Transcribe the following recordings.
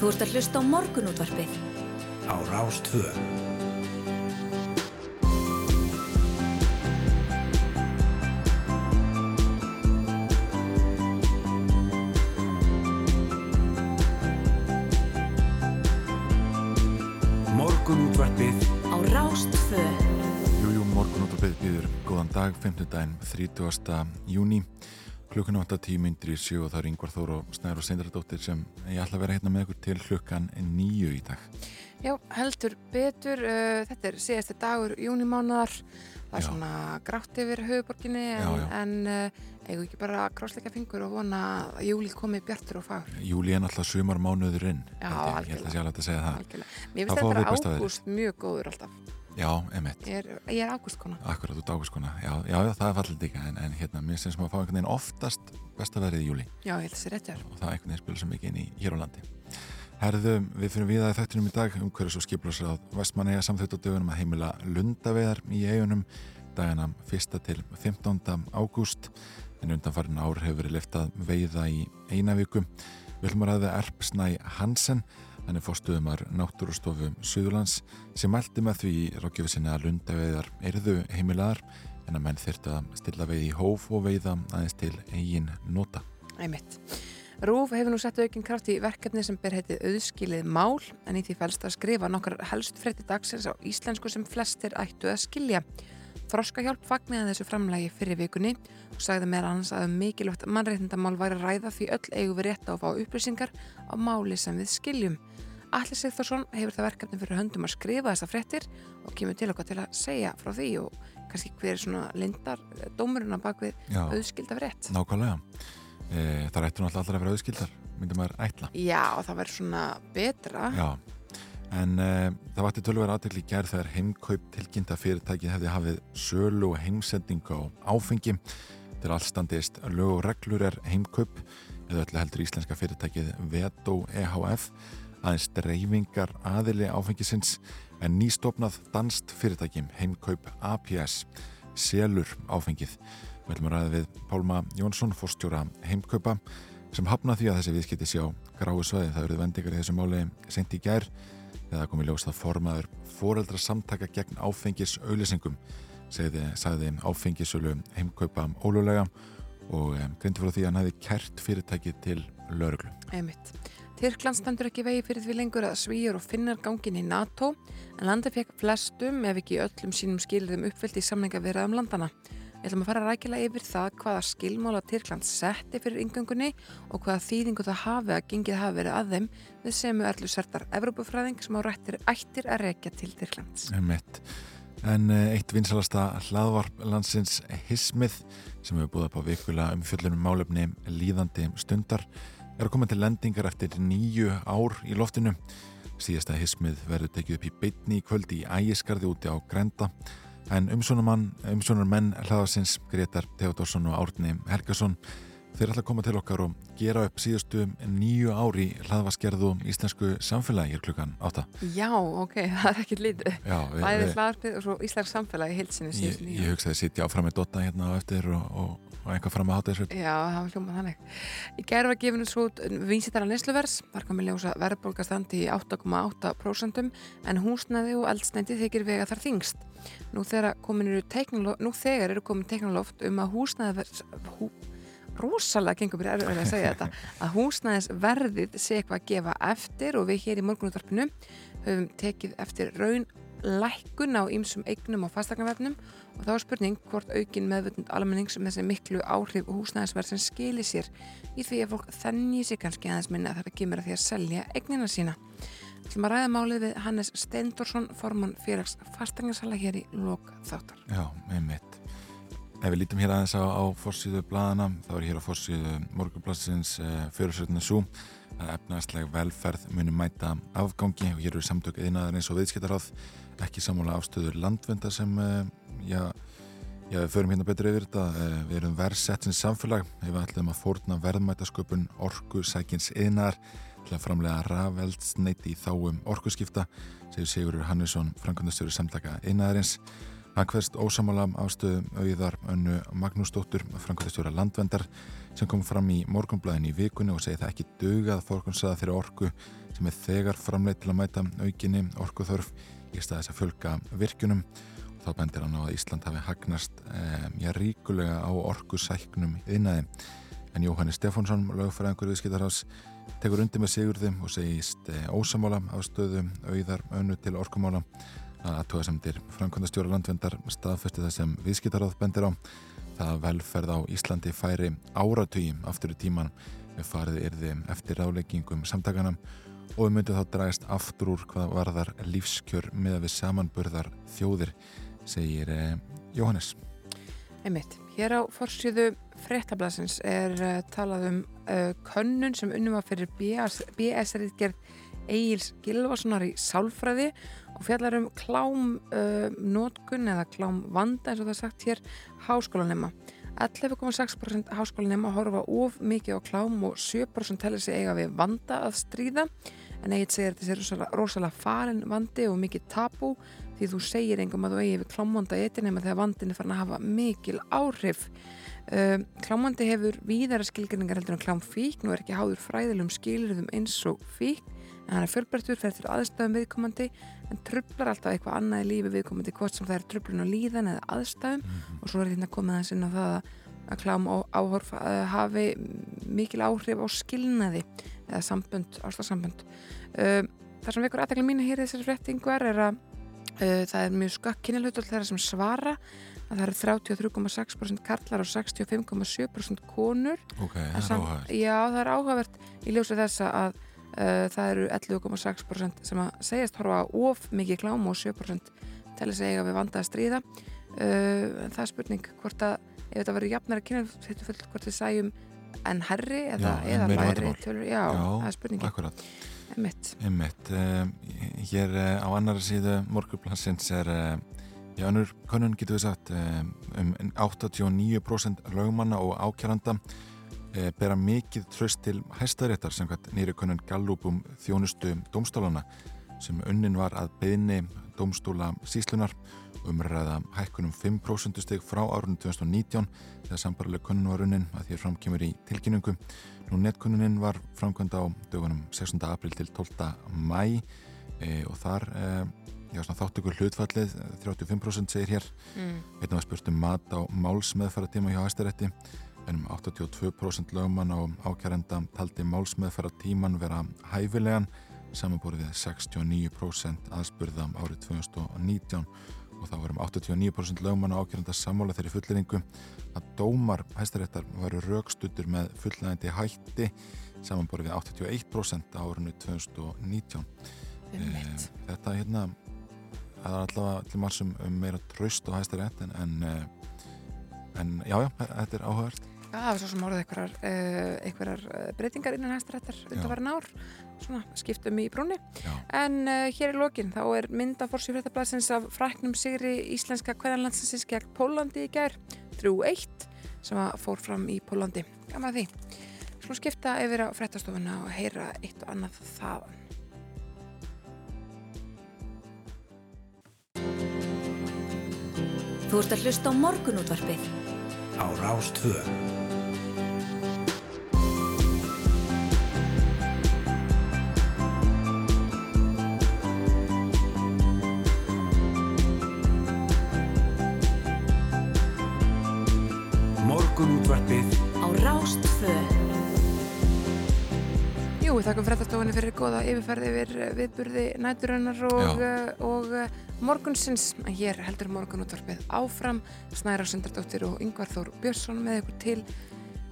Þú ert að hlusta á morgunútvarpið. Á Rástföð. Morgunútvarpið Á Rástföð. Jújú, morgunúttarpið býður góðan dag, 5. daginn, 30. júni klukkan 8.10 myndir í sjö og það er yngvar Þór og Snær og Seindaradóttir sem ég ætla að vera hérna með ykkur til klukkan nýju í dag Já, heldur betur, uh, þetta er síðasti dagur júnimánar, það er Já. svona grátt yfir höfuborginni en, en uh, eigum ekki bara að krossleika fingur og vona að júli komi bjartur og fagur. Júli er náttúrulega sumar mánuðurinn Já, ég, ég sé alveg að segja það Algjörlega. Mér finnst þetta ágúst mjög góður alltaf. Já, emitt, Ég er, ég er ágústkona. akkurat út ágúskona já, já, já, það er fallið líka en, en hérna, mér finnst sem að fá einhvern veginn oftast besta verið í júli Já, ég held þessi rétt hér. og það er einhvern veginn spil sem ekki inn í hér á landi Herðu, við fyrir við að þettinum í dag umhverjus og skiplásráð Vestmanneja samþjótt á dögunum að heimila lundaveðar í eigunum dagana 1. til 15. ágúst en undanfarin ár hefur verið liftað veiða í eina viku ætlum að hann er fórstuðumar náttúrustofu Suðurlands sem mælti með því rákjöfu sinni að lundaveðar erðu heimilaðar en að menn þyrftu að stilla veið í hóf og veiða aðeins til eigin nota Einmitt. Rúf hefur nú sett aukinn kraft í verkefni sem ber heitið auðskilið mál en í því fælst að skrifa nokkar helst frétti dagsins á íslensku sem flestir ættu að skilja. Þroskahjálp fagniði þessu framlægi fyrir vikunni og sagði meira annars að um mikilvægt mannreitndamál væri að ræða því öll eigum við rétt á að fá upplýsingar á máli sem við skiljum. Alli Sigþórsson hefur það verkefni fyrir höndum að skrifa þessa fréttir og kemur til okkar til að segja frá því og kannski hver er svona lindar dómurinn á bakvið Já. auðskilda frétt. Nákvæmlega. E, það ættu náttúrulega allra að vera auðskildar, myndi maður ætla. Já, það verður svona betra. Já, en e, það vakti tölver aðtekli í gerð þegar heimkaup tilkynnta fyrirtækið hefði hafið sölu og heimsending á áfengi. Til allstandist lög og reglur er heimkaup eða öllu heldur íslenska fyrirtækið Veto EHF aðeins dreifingar aðili áfengisins en nýstofnað danst fyrirtæki heimkaup APS selur áfengið. Við að ræða við Pálma Jónsson, fórstjóra heimkaupa sem hafna því að þessi viðskipti sjá gráu sveði. Það eruð vendingar í þessu máli sent í gær þegar það kom í ljós að formaður foreldra samtaka gegn áfengis auðlýsingum segði, sagði áfengisölu heimkaupa ólulega og um, grindi frá því að hann hefði kert fyrirtæki til lauruglu. Einmitt. Tyrkland stendur ekki vegi fyrir því lengur að svíjar og finnar gangin í NATO en landi fekk flestum ef ekki öllum sínum skilðum uppfyllt í samlinga um landana. Við ætlum að fara rækilega yfir það hvaða skilmála Tyrkland setti fyrir yngöngunni og hvaða þýðingu það hafi að gengið hafi verið að þeim við semu öllu sertar Evrópufræðing sem á rættir ættir að rekja til Tyrklands. Emmett. En eh, eitt vinsalasta hlaðvarp landsins Hismið sem hefur búið upp á vikulega umfjöllunum málefni líðandi stundar er að koma til lendingar eftir nýju ár í loftinu. Síðasta Hismið verður tekið upp í beitni í kvöldi í ægiskarði úti á Grenda en umsjónar menn hlaðarsins Gretar Theodorsson og Árni Helgason þeir ætla að koma til okkar og gera upp síðustu nýju ári hlaðvarsgerðu íslensku samfélagi hér klukkan átta. Já, ok, það er ekkert lítið. Já, við- Bæði við- hlaðarpið og svo Íslands samfélagi hilsinni Ég, síðustu ég nýju. hugsaði að sitja áfram með Dotta hérna á eftir og, og, og einhvað fram að hátta þessu. Já, það var hljómað þannig. Í gerð var gefinu svo vísitara nesluvers, var komið ljósa verðbólgastandi í 8,8% en húsnaði og eldsneiti þykir vega þar þingst. Nú nú þegar eru komin teiknaloft um að húsnaði hú, rosalega gengur mér erfið að segja þetta að húsnæðisverðið sé eitthvað að gefa eftir og við hér í morgunúttarpinu höfum tekið eftir raun lækkun á ýmsum eignum og fastagnarvefnum og þá er spurning hvort aukin meðvöldund almennings um þessi miklu áhrif húsnæðisverð sem skilir sér í því að fólk þennji sér kannski aðeins minna að þetta kemur að því að selja eignina sína. Við ætlum að ræða málið við Hannes Steindorsson, formann félags í lok þáttar. Já, einmitt. Ef við lítum hér aðeins á, á fórsíðu bladana, þá er hér á fórsíðu morgunblassins uh, fyrirsöldinu svo að efnaðsleg velferð muni mæta afgangi og hér eru samtök einaðar eins og viðskiptaráð ekki sammála afstöður landvenda sem uh, já, já, við förum hérna betur yfir þetta. Uh, við erum verðsettins samfélag. Ef við ætlum að fórna verðmætasköpun orku sækins einaðar til að framlega rafeldsneiti í þáum orkuskipta segir Sigurður Hannesson, framkvæmdastjóri samtaka einaðarins Hann hverst ósamála ástöðum auðar önnu Magnúsdóttur, framkvæmstjóra landvendar, sem kom fram í morgunblæðin í vikunni og segi það ekki dugað fórkunsaða þeirra orku sem er þegar framleitt til að mæta aukinni orkuþörf í staðis að fjölga virkunum og þá bendir hann á að Ísland hafi hagnast eh, já, ríkulega á orkusæknum yðnaði. En Jóhanni Stefánsson, lögfræðingur viðskiptarhás, tekur undir með sigurðum og segist eh, ósamála ástöðum auðar önnu til orkumála að aðtóðasemdir framkvæmdastjóra landvendar staðfesti það sem viðskiptaráð bendir á það að velferð á Íslandi færi áratugji aftur í tíman við farið yrði eftir ráleggingum samtakana og við myndum þá dragast aftur úr hvað varðar lífskjör með að við samanburðar þjóðir segir eh, Jóhannes Einmitt. Hér á forsýðu frettablasins er uh, talað um uh, könnun sem unnum að fyrir BS-riðgerð Egil's Gilvasonar í Sálfræði og fjallar um klám uh, eða klám vanda eins og það er sagt hér háskólanema. 11,6% háskólanema horfa of mikið á klám og 7% tellir sig eiga við vanda að stríða. En eigin segir þetta sé rosalega, farin vandi og mikið tabú því þú segir engum að þú eigi við klámvanda eitthvað nema þegar vandin er farin að hafa mikil áhrif. Uh, klámvandi hefur víðara skilgrinningar heldur en klám fík nú er ekki háður fræðilum skilirðum eins og fík hann er fjölbertur, fer til aðstæðum viðkomandi en trublar alltaf eitthvað annað í lífi viðkomandi hvort sem það er trublun og líðan eða aðstæðum. Mm -hmm. og svo er þetta hérna komið aðeins inn á það að klám og áhorf uh, hafi mikil áhrif á skilnaði eða sambund, áslagsambund uh, þar sem vekur aðtækla mín hér í þessari frettingar er að uh, það er mjög skakk kynnilutul þeirra sem svara. Að það eru 33,6% karlar og 65,7% konur. Ok, það er áhugavert. Já, það er áhugavert í ljósi þessa að það eru 11,6% sem að segjast horfa of mikið klám og 7% til að segja við vanda að stríða. En það er spurning hvort að ef þetta verður jafnara fullt hvort við sæjum en herri eða, læri tölur, já, Já, það er spurning Akkurat. Einmitt. Einmitt, uh, hér á annara síðu morguplansins er í önnur konun getur við sagt um 89% lögmanna og ákjæranda bera mikið tröst til hæstaréttar sem hvað nýri konun gallúpum þjónustu domstólana sem unnin var að beðni domstóla síslunar umræða hækkunum 5% steg frá árunum 2019 þegar sambarlega konun var unnin að því er framkemur í tilkynningu Nú netkunnunin var framkvæmd á dögunum 6. april til 12. mæ e, og þar e, svona, þáttökur hlutfallið 35% segir hér mm. einnig var spurt um mat á málsmeðfæratíma hjá hæstarétti en um 82% lögmann og ákjærenda taldi málsmeðfæratíman vera hæfilegan samanbúrið við 69% aðspurða árið 2019 og þá varum 89% lögmann og ákjörenda sammála þeirri fulleringu að dómar hæstaréttar varu raukstuttur með fullnægandi hætti samanborið við 81% á árunni 2019 Einmitt. e, Þetta hérna það er allavega til margsum um meira tröst á hæstarétt en, en, eh, en já, já, þetta er áhugavert það var svo sem orðið einhverjar, uh, einhverjar eh, breytingar innan hæstaréttar undanvarin ár, svona skiptum í brúni. Já. En uh, hér í lokin, þá er mynd af fórsýfréttablasins af fræknum sigri íslenska kveðanlandsinsins gegn Pólandi í gær, 3-1, sem að fór fram í Pólandi. Gaman því. Skulum skipta yfir á fréttastofuna og heyra eitt og annað þaðan. Þú ert að hlusta á morgunútvarpið á Rástvö. Morgunútvarpið á Rástfö Jú, við þakkum fréttastofunni fyrir goða yfirferði yfir eh, viðburði næturinnar og, Já. uh, og uh, morgunsins. Hér heldur morgunútvarpið áfram. Snæra Sundardóttir og Yngvar Þór Björnsson með ykkur til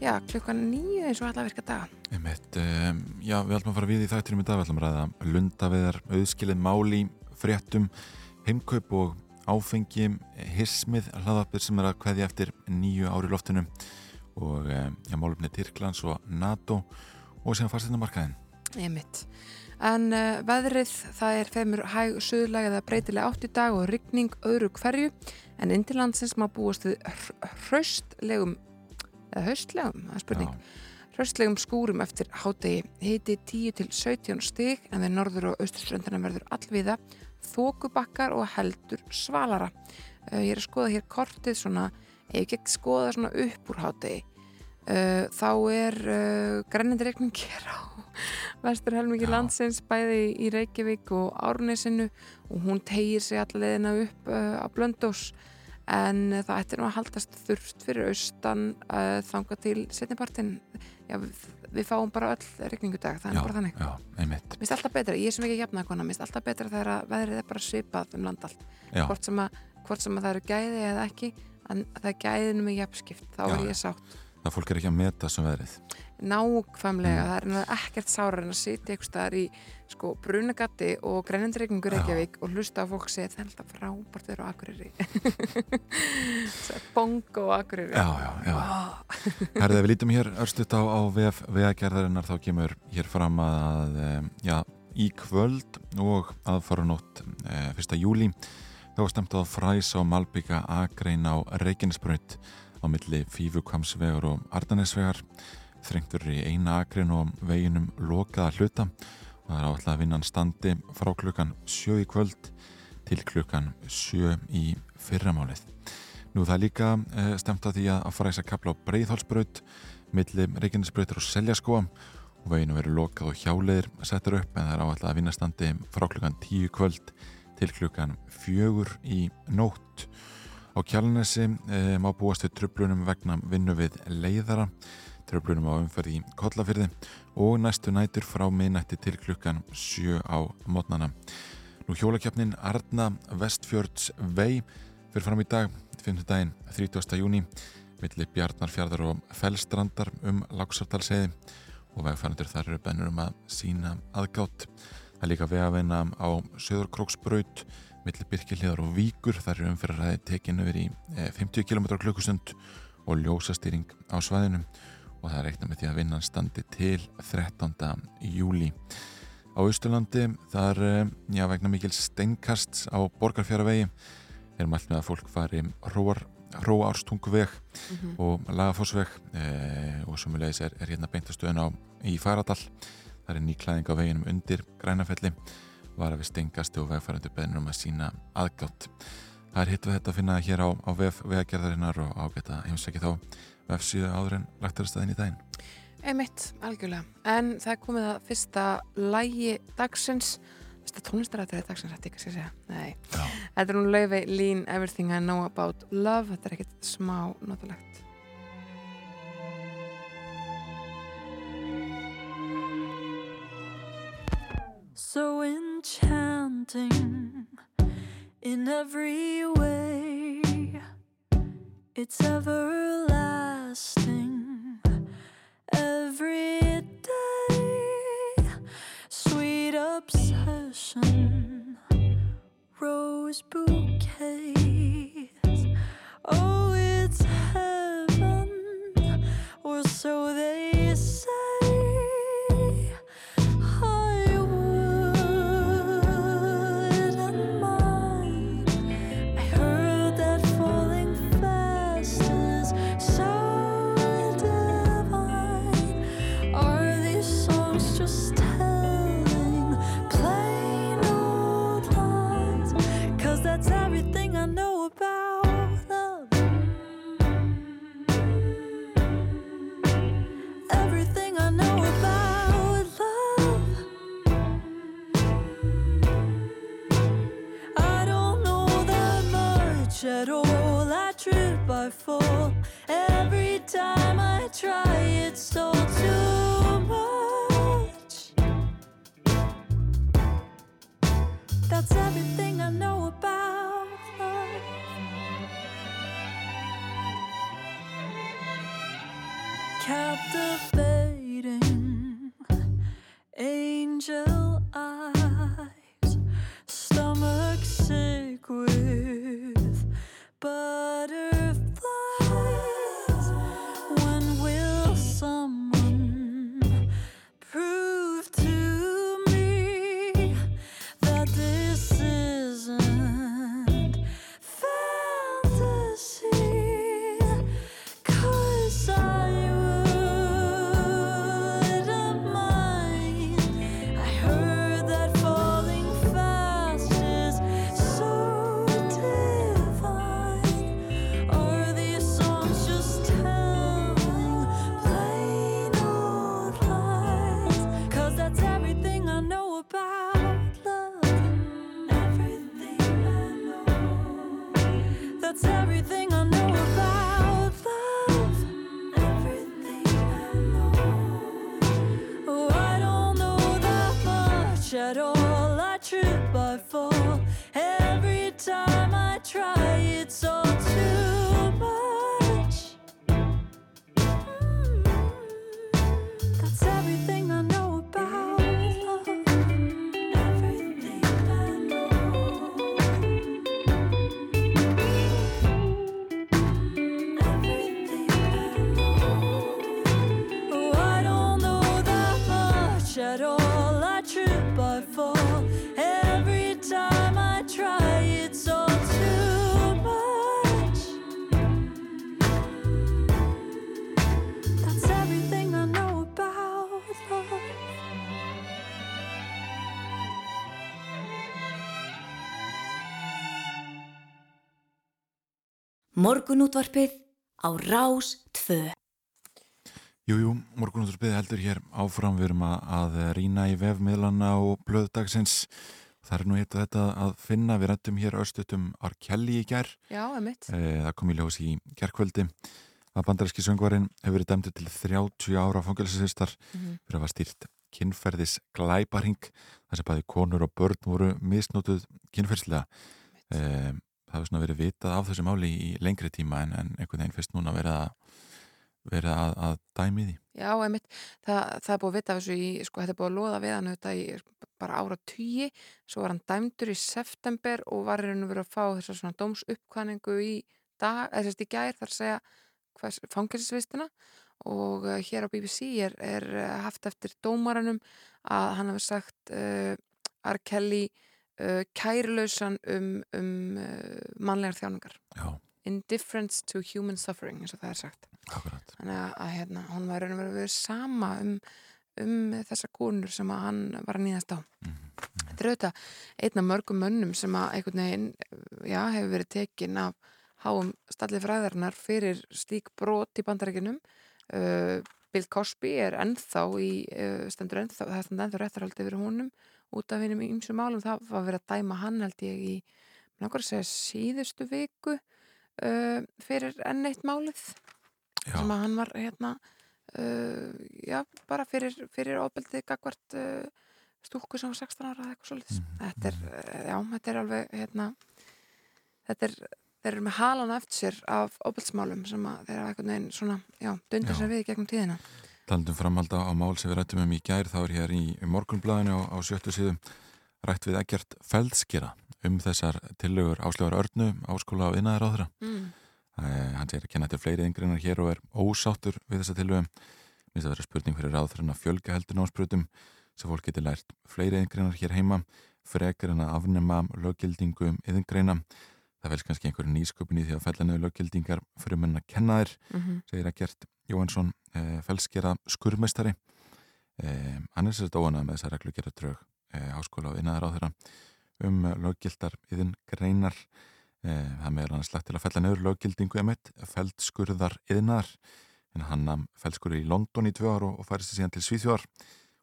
já, klukkan nýju eins og alla virka daga. Einmitt, um, já, við ætlum að fara við í þættinum í dag, við ætlum að ræða lundaveðar, auðskilið máli, fréttum, heimkaup og áfengi, hismið, hlaðappir sem er að kveðja eftir nýju ári loftinu og um, já, málumni Tyrklands og NATO og síðan farstinnamarkaðin. Einmitt. En uh, veðrið, það er femur hæg söðlag eða breytilega átt í dag og rigning öðru hverju en inntilandsins má búast við hraustlegum eða haustlegum, það er spurning hraustlegum skúrum eftir hádegi hiti 10 til 17 stig en við norður og austurströndina verður allviða þókubakkar og heldur svalara. Uh, ég er að skoða hér kortið svona, ef ég ekki skoða svona upp úr hátegi, uh, þá er uh, grænendirreikning hér á vestur helmingi Já. landsins bæði í Reykjavík og Árnesinu og hún tegir sig allavegina upp uh, á Blöndós en uh, það ætti nú að haldast þurft fyrir austan uh, þanga til setnipartin. Já, við, við fáum bara öll reikningu dag, það er já, bara þannig. já, einmitt Mér finnst alltaf betra, ég sem ekki jafna kona, mér finnst alltaf betra þegar að veðrið er bara svipað um land allt. já, Hvort að, hvort sem að það eru gæði eða ekki, en það gæðinu með jafnskipt, þá Já, er ég sátt. það fólk er ekki að meta sem veðrið Nákvæmlega, Mm. það er náttúrulega ekkert sárar en að sitja eitthvað staðar í sko brunagatti og greinendreikingur Já. Reykjavík og hlusta á fólk segja það er frábært þeirra á Akureyri. Bongo Akureyri. já, já, já Vá. Herðið, við lítum hér örstuðt á, á VF vegagerðarinnar þá kemur hér fram að em, já, í kvöld og aðfaranótt e, 1. júli þá stemt á fræs á Malbygga Akrein á Reykjanesbraut á milli Fífukvamsvegar og Ardanesvegar þrengtur í eina akrein og veginum lokaða hluta. Og það er áallega að vinnan standi frá klukkan 7 í kvöld til klukkan 7 í fyrramálið. Nú það er líka eh, stemt að því að, að kapla á Breiðholtsbraut milli Reykjanesbrautur og Seljaskóa og veginu verið lokað og hjáleðir settur upp en það er áallega að vinna standi frá klukkan 10 í kvöld til klukkan 4 í nótt. Á kjálnesi eh, má búast við tröflunum vegna vinnu við leiðara tröflunum á umferð í Kollafyrði og næstu nætur frá miðnætti til klukkan 7 á mótnana. Nú hjólakjöfnin Arna Vestfjörds Vei fyrir fram í dag, 5. daginn 30. júni, milli Bjarnarfjörðar og Fellstrandar um Lagsardalsheiði og vegfærandur þar eru bennur um að sína aðgátt. Það er líka vegavinna á Söðurkróksbraut milli Birkilíðar og Víkur, þar eru umfyrirræði tekin yfir í eh, 50 km klukkustund og ljósastýring á svæðinu og það er reiknað með því að vinnan standi til 13. júli. Á Austurlandi þar eh, já, vegna mikil steinkasts á Borgarfjörðavegi er mælt með að fólk fari hróar hróárstunguveg Mhm. og lagafossveg e, og sumulegis er, er hérna beintastöðun á í Faradal það er nýklæðing á veginum undir Grænafelli var að við stengast og vegfærandur beðnur um að sína aðgátt það er hitt við þetta að finna hér á, á vef vegagerðarinnar og ágæta heimsæki þá vefsíðu áður en er staðin í daginn Einmitt, algjörlega. En það er komið að fyrsta lægi dagsins, fyrsta tónlistarættið dagsins, þetta ekki að segja. Nei. Já. Þetta er hún laufi Lean Everything I Know About Love, þetta er ekkert smá notalegt. So enchanting in every way. It's everlasting every day. Sweet obsession, rose. Morgunútvarpið á Rás 2. Jújú, jú, morgunúttarpið heldur hér áfram. Við erum að, að rýna í vefmiðlana og blöðdagsins. Það er nú eitt að þetta að finna. Við rættum hér östutum Arkelli í gær. Já, emitt. e, það kom í ljós í gerkvöldi að bandaríski söngvarinn hefur verið dæmdur til 30 ára fangilsisistar Mhm. fyrir að hafa stýrt kynferðis glæparhing þar sem bæði konur og börn voru misnótuð kynferðslega e, það hefur svona verið vitað af þessu máli í lengri tíma en, en einhvern veginn fyrst núna verið að verið að, að dæmi því Já, emitt. Það, það er búið að vita af þessu í, sko, þetta er búið að loða við hann þetta í bara ára tugi, svo var hann dæmdur í september og var og verið að fá þessa svona dómsuppkvæningu í dag, eða þess að í gær þar að segja fangelsisvistina og uh, hér á BBC er, er uh, haft eftir dómaranum að hann hafi sagt uh, R. Kelly uh, kærlausan um, um uh, mannlegar þjáningar. Já, Indifference to human suffering, eins og það er sagt. Akkurat. Þannig að, að hérna, hún var raun og verið sama um, um þessa konur sem að hann var að nýðast á. Þetta er auðvitað einn af mörgum mönnum sem að einhvern veginn já, hefur verið tekin af háum stallið fræðarnar fyrir slík brot í bandarækjunum uh, Bill Cosby er ennþá í uh, stendur ennþá, það stendur ennþá réttarhaldi fyrir honum út af hinum í ymsum málum. Það var verið að dæma hann held ég í nákvæmlega að segja síðustu viku uh, fyrir enn eitt málið Já, sem að hann var hérna uh, já, bara fyrir, fyrir ofbeldið gagvart uh, stúlku sem var 16 ára eða eitthvað svolítið þetta er, uh, já, þetta er alveg hérna þetta er, þeir eru með halan eftir sér af ofbeldsmálum sem að þeir hafa einhvern veginn svona, já, dundar Já. sér við gegnum tíðina talandum framhalda á mál sem við rættum um í gær þá er hér í, morgunblæðinu á, á sjöttu síðum rætt við ekkert feldskera um þessar tillögur áslögar örnu áskóla á innaðar á þeirra mm. Eh, hann segir að kenna til fleiri yngreinar hér og er ósáttur við þessa tilögum minnst að vera spurning fyrir ráðþurinn að fjölga heldur námsbrutum sem fólk getur lært fleiri yngreinar hér heima frekar en að afnema löggildingu um yðingreina það velst kannski einhverju nýsköpun í því að fella niður löggildingar fyrir menn að kenna þér Mm segir að Gert Jóhansson eh, felskera skurmestari eh, hann er sérst óanað með þessa reglugera drög eh, háskóla og innaðar á þeirra um löggildar yðin greinar. Eh, það meðal hann slagt til að fella niður löggildingu emitt, feldskurðar yðnar en hann nam feldskurður í London í tvö ár og, og færist síðan til Svíþjóðar.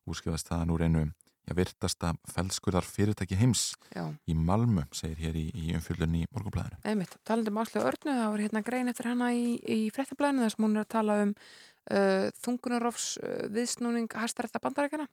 Úrskifast það nú reynu já, virtasta feldskurðar fyrirtæki heims já, í Malmö, segir hér í, í umfjöldun í morgunblæðinu. einmitt, talandi um Áslu Örnu það var hérna grein eftir hana í, í fréttablaðinu þar sem hún er að tala um uh, þungunarofs uh, viðsnúning hæstarætta bandarækjana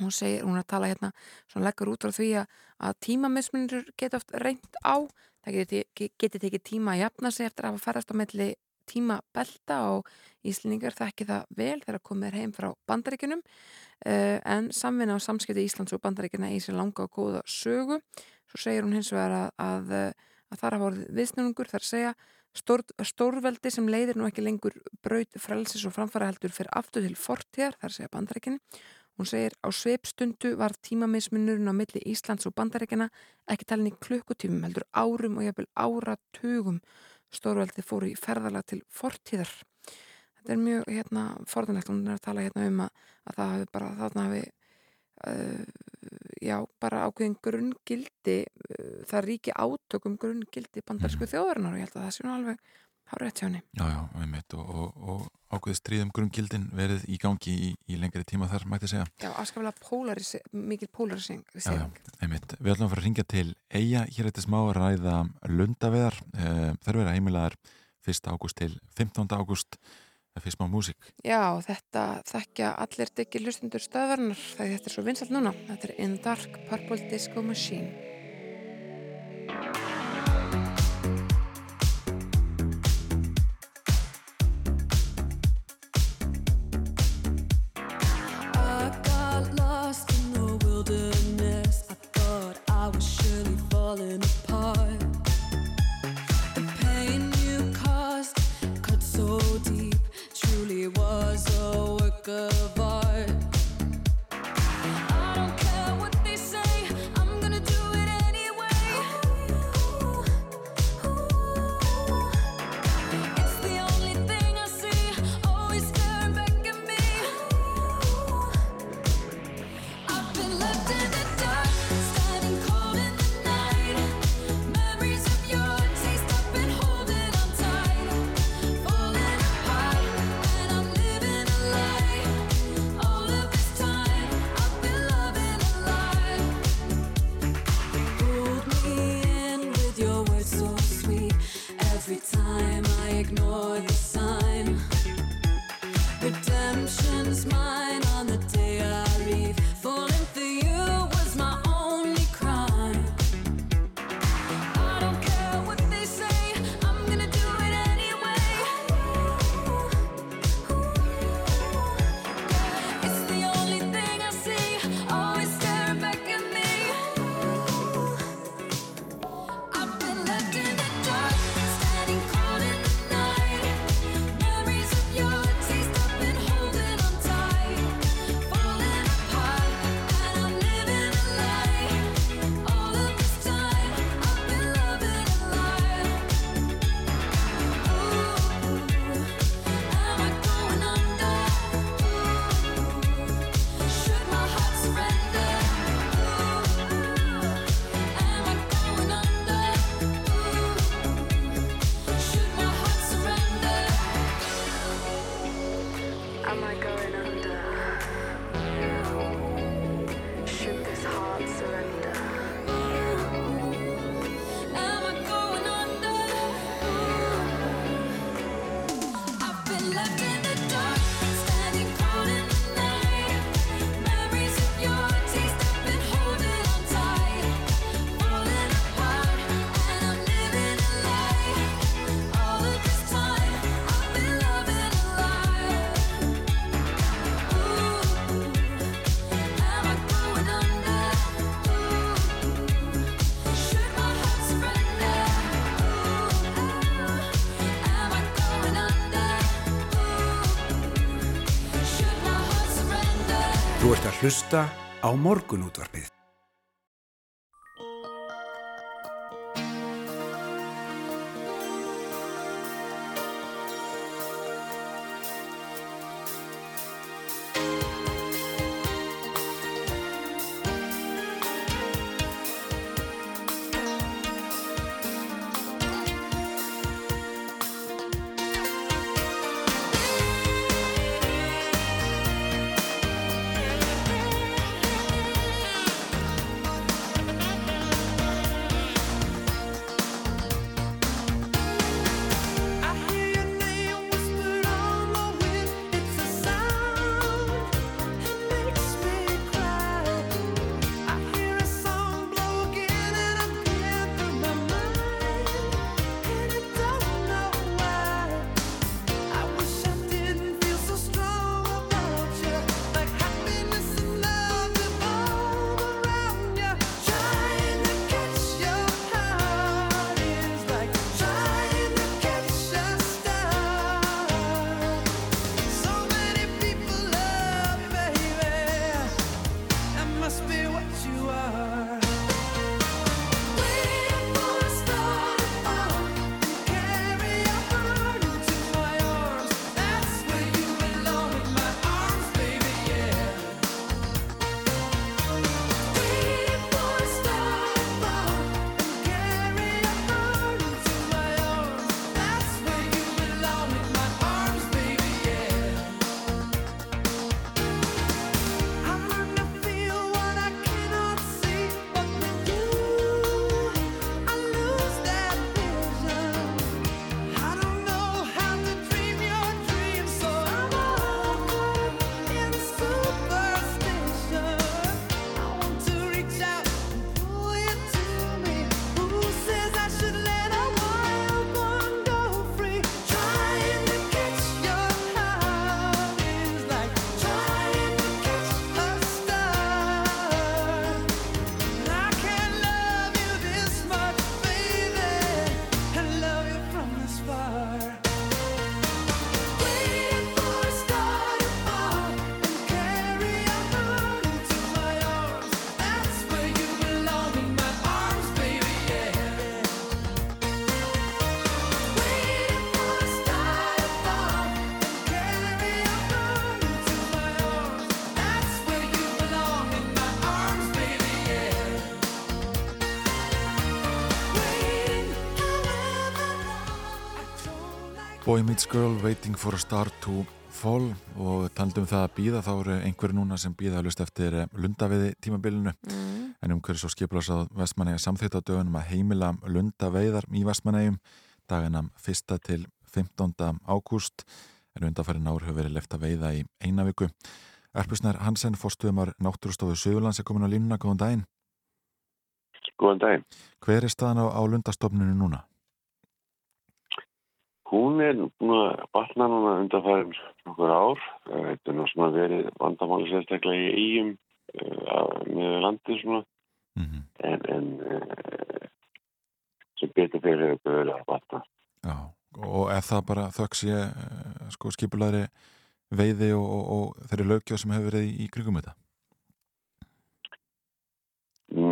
hún segir, hún er að tala hérna svona leggur út frá því að, að tímamismunir geta oft reynd á það geti, geti tekið tíma að jafna sig eftir að ferðast á melli tíma belta og Íslendingar þekki það vel þegar komið er heim frá bandaríkinum uh, en samvinna á samskipti Íslands og bandaríkina í sér langa og góða sögu. Svo segir hún hins vegar að, að, að þar hafa orðið viðsnúningur þar segja stór, stórveldi sem leiðir nú ekki lengur braut frelsis og framfara heldur fyrir aftur til fortíðar þar segja bandaríkin. Hún segir á sveipstundu var tímamismunurinn á milli Íslands og bandaríkjana ekki talin í klukkutímum heldur árum og jafnvel áratugum stórveldi fóru í ferðala til fortíðar. Þetta er mjög hérna forðanlegt, hún er að tala hérna um að, að það hafi bara þarna hafi uh, já, bara ákveðin grunngildi uh, það ríki átökum grunngildi bandarísku þjóðarinnar og ég held að það sé nú alveg Hárætt sjáni. Já, já, einmitt og, og, og ákveðið stríðum grungildin verið í gangi í, í lengri tíma þar, mætti segja. Já, afskaflega polaris, mikil polarising. Já, já, einmitt. Við ætlum að fara að ringja til Eija, hér eftir smá að ræða lundaveðar. Eh, þar verið heimilaðar 1. ágúst til 15. ágúst eh, fyrst má músík. Já, þetta þekkja allir diggi lustundur stöðverðnar þegar þetta er svo vinsalt núna. Þetta er In Dark Purple Disco Machine. Falling. hlusta á morgunútvarpið. Boy Meets Girl, Waiting for a Star to Fall og taldum það að býða þá eru einhverju núna sem býða að lust eftir eh, lundaviði tímabilinu mm. en um hverju svo skiplas að Vestmanæja samþýtt á dögunum að heimila lundaveiðar í Vestmanæjum dagina 1. til 15. ágúst en undanfæri nár hefur verið left að veiða í eina viku. Erpusnær Hansen fórstuðumar Náttúrustofu Suðurlands er komin á línuna, góðan daginn. Góðan daginn. Hver er staðan á, á lundastofnunu núna? Hún er búin að batna núna undanfærum nokkur ár. Þetta er náttúrulega verið vandamáli sérstaklega í eigum uh, með landið svona. Mm -hmm. En, en uh, sem betur fyrir hefur verið að batna. Já, og er það bara þöks ég sko skipulari veiði og, og, og þeirri lögjöf sem hefur verið í, krigum þetta?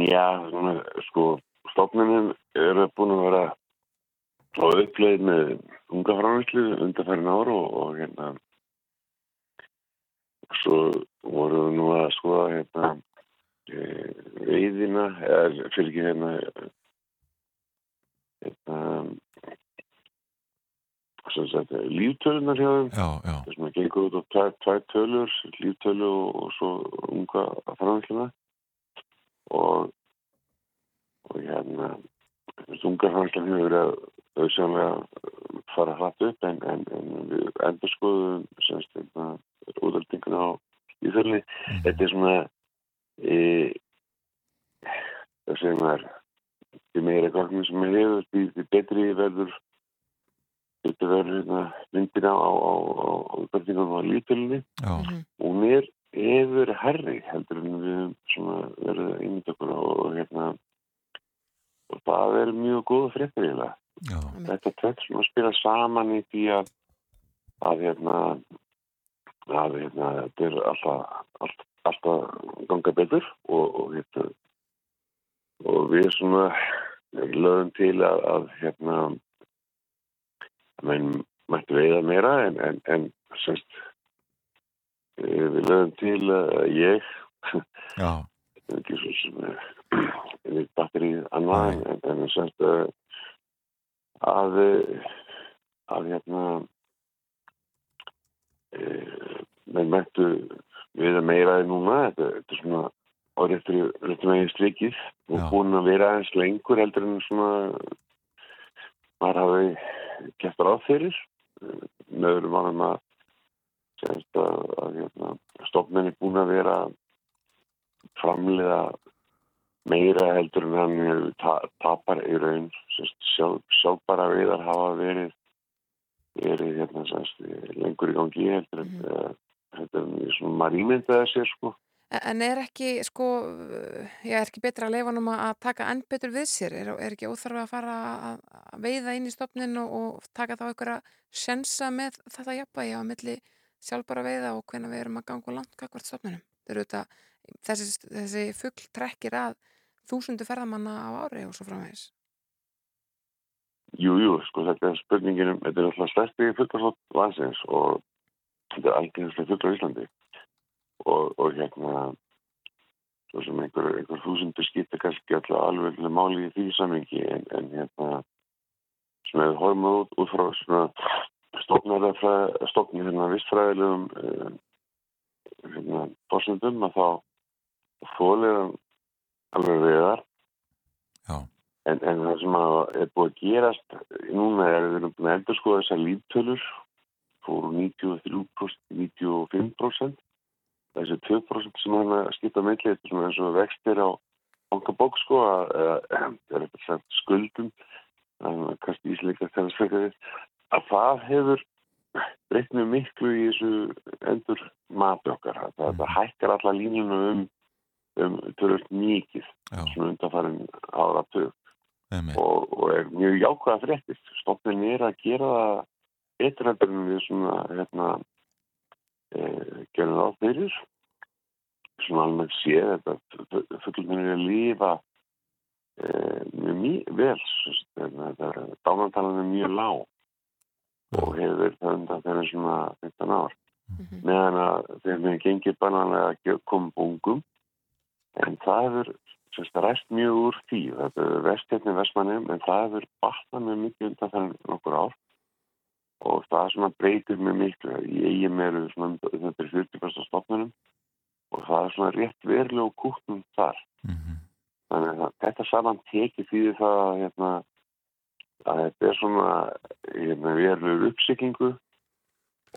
Já, sko, stofnunum eru búin að vera á uppleið með unga framvæslu undanfærin ára og, og hérna og svo voru við nú að skoða hérna e, veiðina eða fyrir ekki hérna hérna líftölunar hjá þeim. Þess að gengur út á tvær, tvær tölur líftölu og, og svo unga framvæsluna og og hérna þessi unga framvæslan hefur verið að auðvitað fara hratt upp en, en, en við endur skoðum semst hérna útöldinguna á íþörli. Mhm. Þetta er svona e, það segir maður því meira gagnin sem er hefur því, því betri verður þetta verður hérna myndina á, á, á útöldinguna á lítölinni. já, Hún er hefur herri heldur en við svona verið ímyndakur og hérna og það er mjög góð fréttir eiginlega. Já, þetta tveit sem að spila saman í því að að hérna að hérna þetta er alltaf allt, alltaf ganga betur og, og hérna og við svona lögum til að, að hérna að menn mættu veiða meira en, en, en semst eh, við lögum til að ég. Já, ekki svo sem er við batterið annað en, en, en semst að að að hérna e, menn mættu við að meira en núna. Þetta, þetta er svona áriðtur réttum megin strikið. Og búin að vera eins lengur heldur en svona maður hafi gett ráð fyrir. Með öðrum annum að semst að, að hérna, stofnmenn er búin að vera framlega meira heldur en hann hefur ta tapar í raun sjálf, sjálfbara veiðar hafa verið verið hérna semst, lengur í gangi heldur en mm þetta er mjög svona marínmyndaði sér sko En er ekki, sko, ég er ekki betra að leifa hann að taka enn betur við sér? Er, er ekki óþarf að fara að að veiða inn í stofnin og, og taka þá einhverja sensa með þetta jafnvægi á milli sjálfbara veiða og hvernig við erum að ganga langt kakvart stofninum? Þetta, þessi, þessi fuggl trekkir að þúsundu ferðamanna á ári og svo framvegis. Jú, jú, sko þetta er spurningin um, þetta er alltaf stærsti fugglarsótt landsins og þetta er algjörðslega fugglar í Íslandi og, og hérna svo sem einhver, einhver þúsundur skipta kannski alltaf alveg máli í því samingi en, en hérna sem hefur horfum út, út frá stofnir hérna vistfræðilegum uh, hérna fórsendum að þá hann alveg veðar já, En, en það sem að er búið að gerast núna er við erum búin að endur skoða þessar líftölur. Fóru 93% 95% þessi 2% sem hann að skipta milli. Þetta er svona eins og vextir á bankabók sko að er skuldum. Kannski ísleika þess að það hefur breytt mjög miklu í þessu endur mati okkar það, það hækkar alla línuna um um törust mikið svona undanfærin ára einmitt, og, og er mjög jákvæða fréttist. Stofnin er að gera það betur heldur en við svona hérna e, gerum það á fyrir. Svona almennt séð þetta fullum er að lifa e, mjög vel þetta er dánantalan er mjög lág. Og hefur verið það undan þeirra svona 15 ár. Meðan að þeir með gengið bannanlega að koma bungum en það hefur sérst ræst mjög úr því þetta er vest í vestmannum en það hefur batnað mjög mikið undan þannig nokkur ár og það svona breytir mig miklu. Ég eigi mér svona, þetta er 40% stofnunum og það er svona rétt verulega og kútnum þar. Mhm. Þannig að þetta saman tekið því það að, hérna, að þetta er svona hérna, verulegur uppsiklingu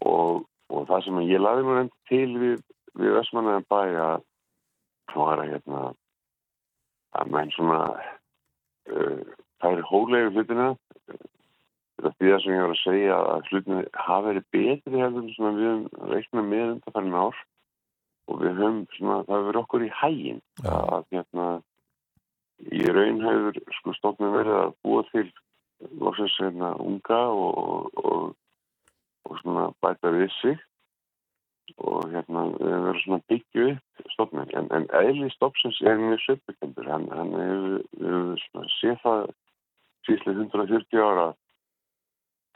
og, og það sem ég laði mér enn til við, við Vestmannaðin bæ að að hérna að menn svona uh, það er hólegu hlutina. Þetta er því það sem ég var að segja að hlutina hafa verið betri heldur svona við höfum reiknað með undanfærin ár. Og við höfum svona, það hefur verið okkur í hægin Já. að hérna í raun hefur sko stofnum verið að búa til loksins hérna unga og, og, og svona bæta við sig og hérna við höfum verið svona byggju upp stofnum en, en eðli stofnsins er mjög söpbyggendur hann, hann hefur, höfum svona séð það síðslega 140 ára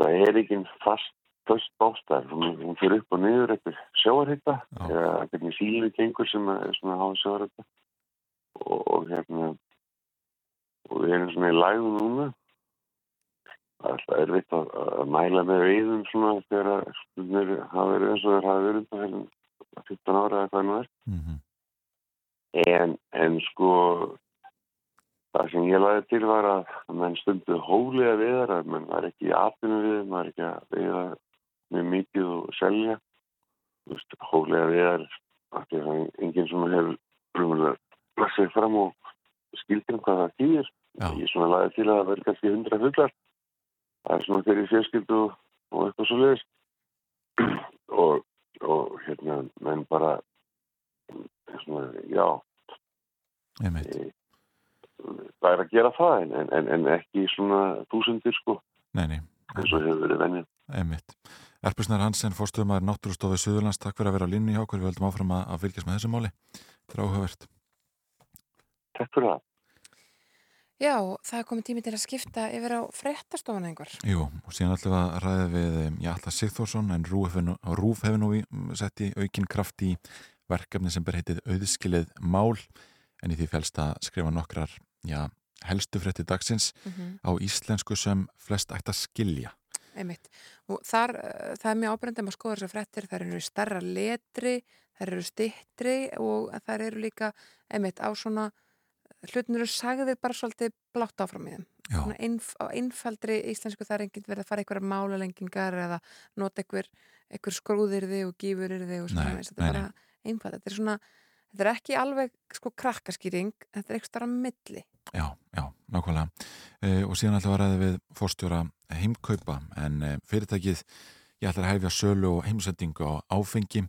það er ekki fast föst bástæð, hún, fyrir upp og niður eftir sjáarhitta Já. eða hvernig sílu gengur sem er svona að hafa sjáarhitta og, og hérna og við erum svona í lægum núna er erfitt að, að mæla með veiðum svona þegar stundinir hafa verið eins og þeir hafa verið undan 15 ára eða hvað nú er Mhm. en, en sko það sem ég laði til var að menn stundu hólega viðar að menn var ekki í atvinnu við maður er ekki að veiða mjög mikið og selja Þú veist, hólega viðar að það er enginn sem hefur brumulega lassið fram og skildir um hvað það Já. ég svona laði til að það verði kannski 100 fullar það er svona fyrir fjölskyldu og, eitthvað svo leiðist og, og hérna menn bara svona, já Einmitt. það er að gera það en, en- en, ekki svona þúsundir sko Nei, nei, eins og hefur verið vennin einmitt. Erpusnar Hansen, fórstuðumæður Náttúrustofið Suðurlands, takk fyrir að vera á línni hjá okkur, við höldum áfram að, að fylgjast með þessu máli. Þetta er áhugavert. Takk fyrir það Já, það er komið tími til að skipta yfir á fréttastofan einhver. Jú, og síðan við að ræða við um, Jalla Sigþórsson en Rúf hefur nú, mm, sett í aukinn kraft í verkefni sem ber heitið auðskilið mál en í því fælst að skrifa nokkrar já, helstu frétti dagsins á íslensku sem flest ætti að skilja. Einmitt. Og þar, uh, það er mjög ábyrgandi að skoða þessar fréttir, þær eru starra letri, þær eru stittri og þær eru líka, einmitt, á svona hlutin eru sagðir bara svolítið blátt áfram í þeim. Einf, á einfaldri íslensku það er enginn verið að fara einhverjar málalengingar eða nota einhver, einhver skrúðirði og gífurirði og svona, þetta er bara einfald. Þetta er svona, þetta er ekki alveg sko krakkaskýring, þetta er eitthvað starra milli. já, já, nákvæmlega. E, og síðan ætlum við að ræða við fórstjóra heimkaupa en e, fyrirtækið ég ætla að hefja sölu og heimsendingu á áfengi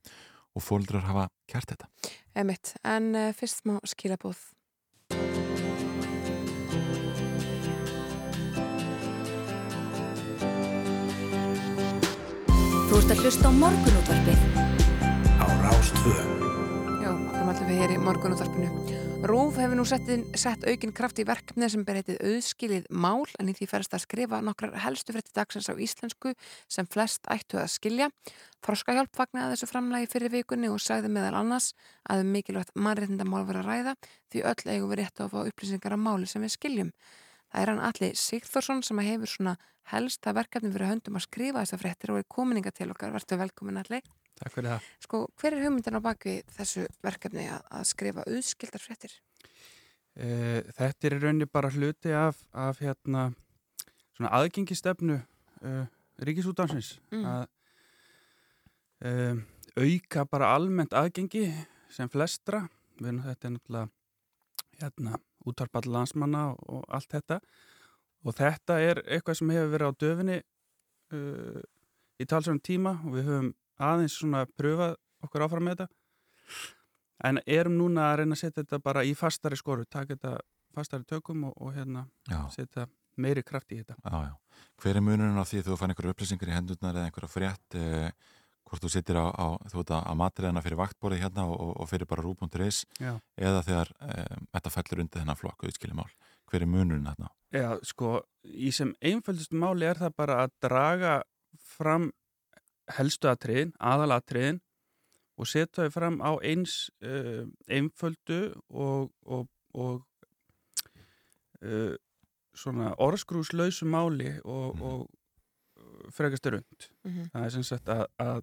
og fóldrar hafa kert þetta. Einmitt, en uh, fyrst má skilabóð. Þú ert að hlusta á morgunútvarpið á Rástvö. Já, áfram allir við hér í morgunútvarpinu. Rúf hefur nú sett, inn, sett aukinn kraft í verkefni sem ber heitið auðskilið mál en í því ferst að skrifa nokkrar helstu frétti dagsins á íslensku sem flest ættu að skilja. Froskahjálp fagnaði þessu framlagi fyrir vikunni og sagði meðal annars að um mikilvægt mannréttindamál var að ræða því öll eigum við rétt á að fá upplýsingar af máli sem við skiljum. Það er hann Alli Sigþórsson sem hefur svona helsta verkefni fyrir höndum að skrifa þessa fréttir og er kominninga til okkar. Vertu velkomin Alli. Takk fyrir það. Sko, hver er hugmyndin á baki þessu verkefni að, að skrifa auðskildar fréttir? E, þetta er rauninni bara hluti af, af hérna, svona aðgengistefnu e, ríkisútansins Mm. að e, auka bara almennt aðgengi sem flestra. Þetta er náttúrulega hérna, útarpall landsmanna og, allt þetta og þetta er eitthvað sem hefur verið á döfinni uh, í talsverðum tíma og við höfum aðeins svona pröfað okkur áfram með þetta en erum núna að reyna að setja þetta bara í fastari skoru, taka þetta fastari tökum og, og hérna Já, setja meiri kraft í þetta. já, já. Hver er munurinn á því þú fann einhverju upplýsingar í hendurnar eða einhverja frétt eh, hvort þú sittir á, á þú veit að, að matriðana fyrir vaktborið hérna og, og, og fyrir bara rú.is eða þegar eh, þetta fellur undir þennan flokk auðskiljumál. Hver er munurinn þarna? Já, sko, í sem einföldust máli er það bara að draga fram helstu atriðin, aðalatriðin og setja þau fram á eins uh, einföldu og, og, og uh, svona orðskrúslausu máli og, Mhm. og frekastur und. Mhm. Það er sem sagt að, að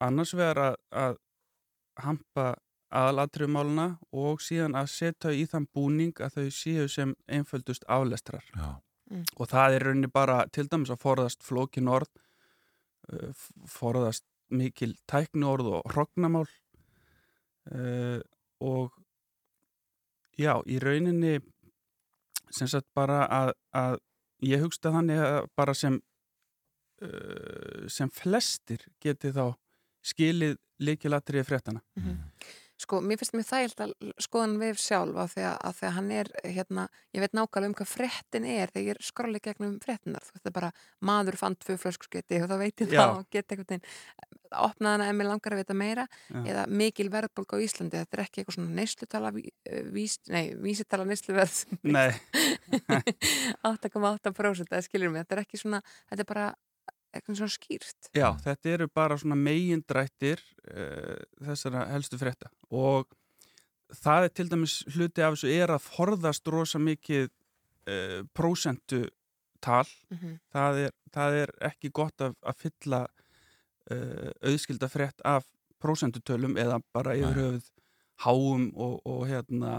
annars vegar að, að hampa aðalatriðumáluna og síðan að setja í þann búning að þau séu sem einföldust aflestrar. Já, Og það er rauninni bara til dæmis að forðast flókin orð, uh, f- forðast mikil tækni orð og hrognamál uh, og já, í rauninni sem sagt bara að, að ég hugsta þannig að bara sem uh, sem flestir geti þá skilið líkilatriði fréttana. Sko, mér finnst mér þægilt að skoðan við sjálf af því að, að því að hann er hérna, ég veit nákvæmlega um hvað fréttin er þegar ég skróli gegnum fréttinar þú veist það er bara, maður fann tvö flöskuskeiti og þá veit ég það og geta einhvern veginn opnaði hana ef mér langar að vita meira Já. eða mikil verðbólk á Íslandi þetta er ekki eitthvað svona neslutala vís, nei, vísitala nesluverð Nei, 8,8% það skilur mig, þetta er ekki svona þetta er bara eitthvað svona skýrt Já, þetta eru bara svona megindrættir uh, þessara helstu frétta og það er til dæmis hluti af þessu er að forðast rosa mikið uh, prósentu tal. Mhm. Það er, það er ekki gott að, að fylla uh, auðskilda frétt af prósentutölum eða bara yfir höfuð háum og, og hérna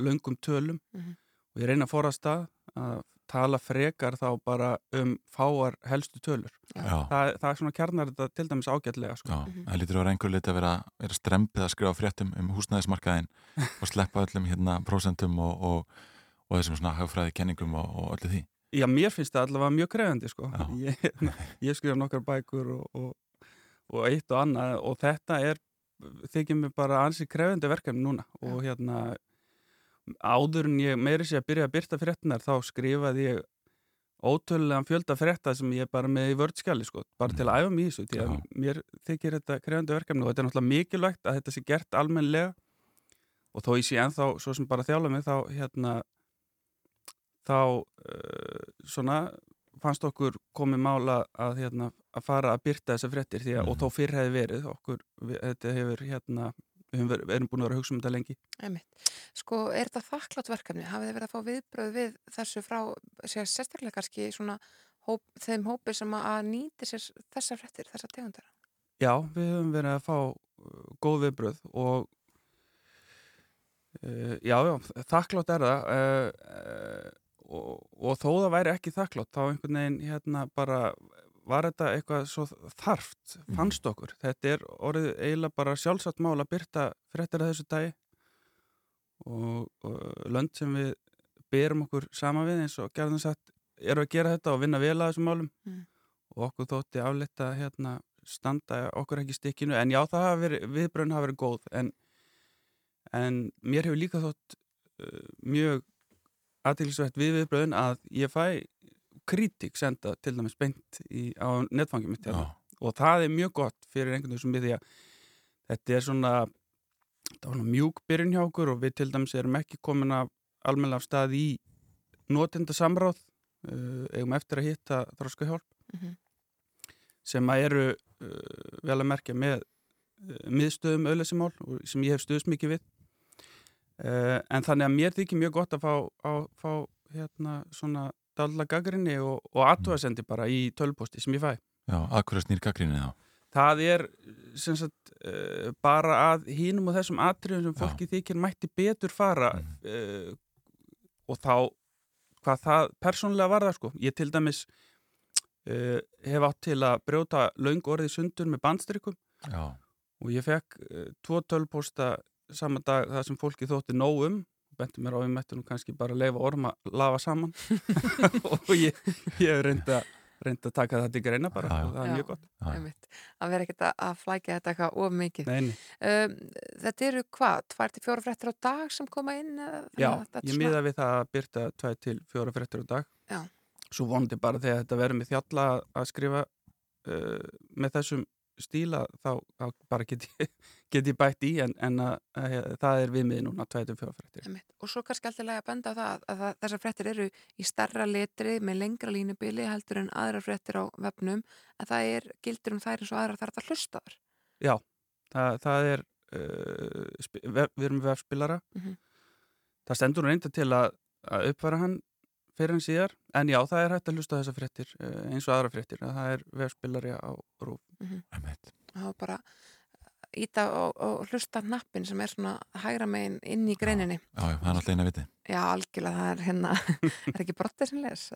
löngum tölum Mhm. og ég reyna að forðast það að tala frekar þá bara um fáar helstu tölur já, það, það er svona kjarnar þetta til dæmis ágætlega sko. já. Það lítur að vera einhver leiti að vera, vera strempið að skrifa fréttum um húsnæðismarkaðin og sleppa öllum hérna prósentum og, og, og þessum svona hagfræði kenningum og, og öllu því. Já, mér finnst það allavega mjög krefandi sko. Ég, ég skrifa nokkar bækur og, og, og eitt og annað og þetta er, þykir mér bara ansi krefandi verkefni núna og hérna áður en ég meiri sé að byrja að byrta fréttinar þá skrifaði ég ótölulegan fjölda frétta sem ég er bara með í vördskjali sko, bara til að æfa mig í þessu því að Já. mér þykir þetta krefandi verkefni og þetta er náttúrulega mikilvægt að þetta sé gert almennlega og þó ég sé ennþá svo sem bara þjála mig þá hérna þá uh, svona fannst okkur komið mála að, hérna, að fara að byrta þessar fréttir því að, og þó fyrr hefði verið okkur, við, þetta hefur hérna, við erum búin að vera að hugsa um þetta lengi Einmitt. Sko, er þetta þakklátt verkefni? Hafið þið verið að fá viðbröð við þessu frá, sér sérstaklega kannski svona hóp, þeim hópi sem að- nýti sér þessar fréttir, þessar tegundar? Já, við höfum verið að fá uh, góð viðbröð og uh, já, já, þakklátt er það uh, uh, og, og þó það væri ekki þakklátt þá einhvern veginn hérna bara var þetta eitthvað svo þarft fannst okkur. Þetta er orðið eiginlega bara sjálfsagt mál að byrta fréttir að þessu dagi og, og lönd sem við berum okkur sama við eins og gerðum sagt eru að gera þetta og vinna vel að þessum málum Mm. og okkur þótti aflita hérna standa okkur ekki stikkinu en já það hafa verið, viðbröðin hafa verið góð en, en mér hefur líka þótt uh, mjög aðtilsvægt við viðbröðin að ég fæ kritík senda til dæmis beint í, á netfangið mitt hérna. og það er mjög gott fyrir einhvern veginn sem við því að þetta er svona, þetta var svona mjúk byrjun hjá okkur og við til dæmis erum ekki komin af almennilega af stað í notenda samráð uh, eigum eftir að hitta þróska hjálp Mhm. sem að eru uh, vel að merkja með uh, miðstöðum auðleysimál og sem ég hef stuðst mikið við uh, en þannig að mér þykir mjög gott að fá, á, fá hérna svona dalla gaggrinni og, og aðtúasendi bara í tölposti sem ég fæ. Já, að hverju snýr gaggrinni þá? það er sem sagt, uh, bara að hínum og þessum atriðum sem fólki þykir mætti betur fara uh, og þá hvað það persónulega var það sko. Ég til dæmis uh, hef átt til að brjóta laung orðið sundur með bandstrykum Já, og ég fekk tvo tölposta saman dag það sem fólki þótti nóg um benti mér á um þetta nú kannski bara að leifa orma lafa saman og ég, ég hef reynda reynda að taka þetta í greina bara Já, já. og það er mjög gott já, Einmitt. Að vera ekkert að- að flækja þetta eitthvað of mikið. Nei, nei. Um, þetta eru hvað? Tvær til fjóra fréttir á dag sem koma inn? Já, ég svona- miða við það að byrta 2 til 4 fréttir á dag. Já. Svo vonandi bara þegar þetta verður með þjalla að skrifa uh, með þessum stíla þá, þá bara get ég, get ég bætt í en, en að, að, að, það er við mig núna 2 til 4 fréttir. Einmitt. Og svo kannski alltaf að benda á það að, að það- þessar fréttir eru í starra letri með lengra línubili heldur en aðrar fréttir á vefnum en það er gildur um þær eins og aðrar þar að hlusta þar. Já, það, það er uh, við erum vefspilara Mhm. það stendur reynda til að, að uppfæra hann fyrir en síðar. En já, það er hægt að hlusta á þessa fréttir eh, eins og aðra fréttir, að það er vefspillari á rúf Einmitt. það var bara íta og, og hlusta nappin sem er svona hægra megin inn í greininni. Já, já, það er alltaf eina viti. já, algjörlega, það er hérna er ekki brottið sem les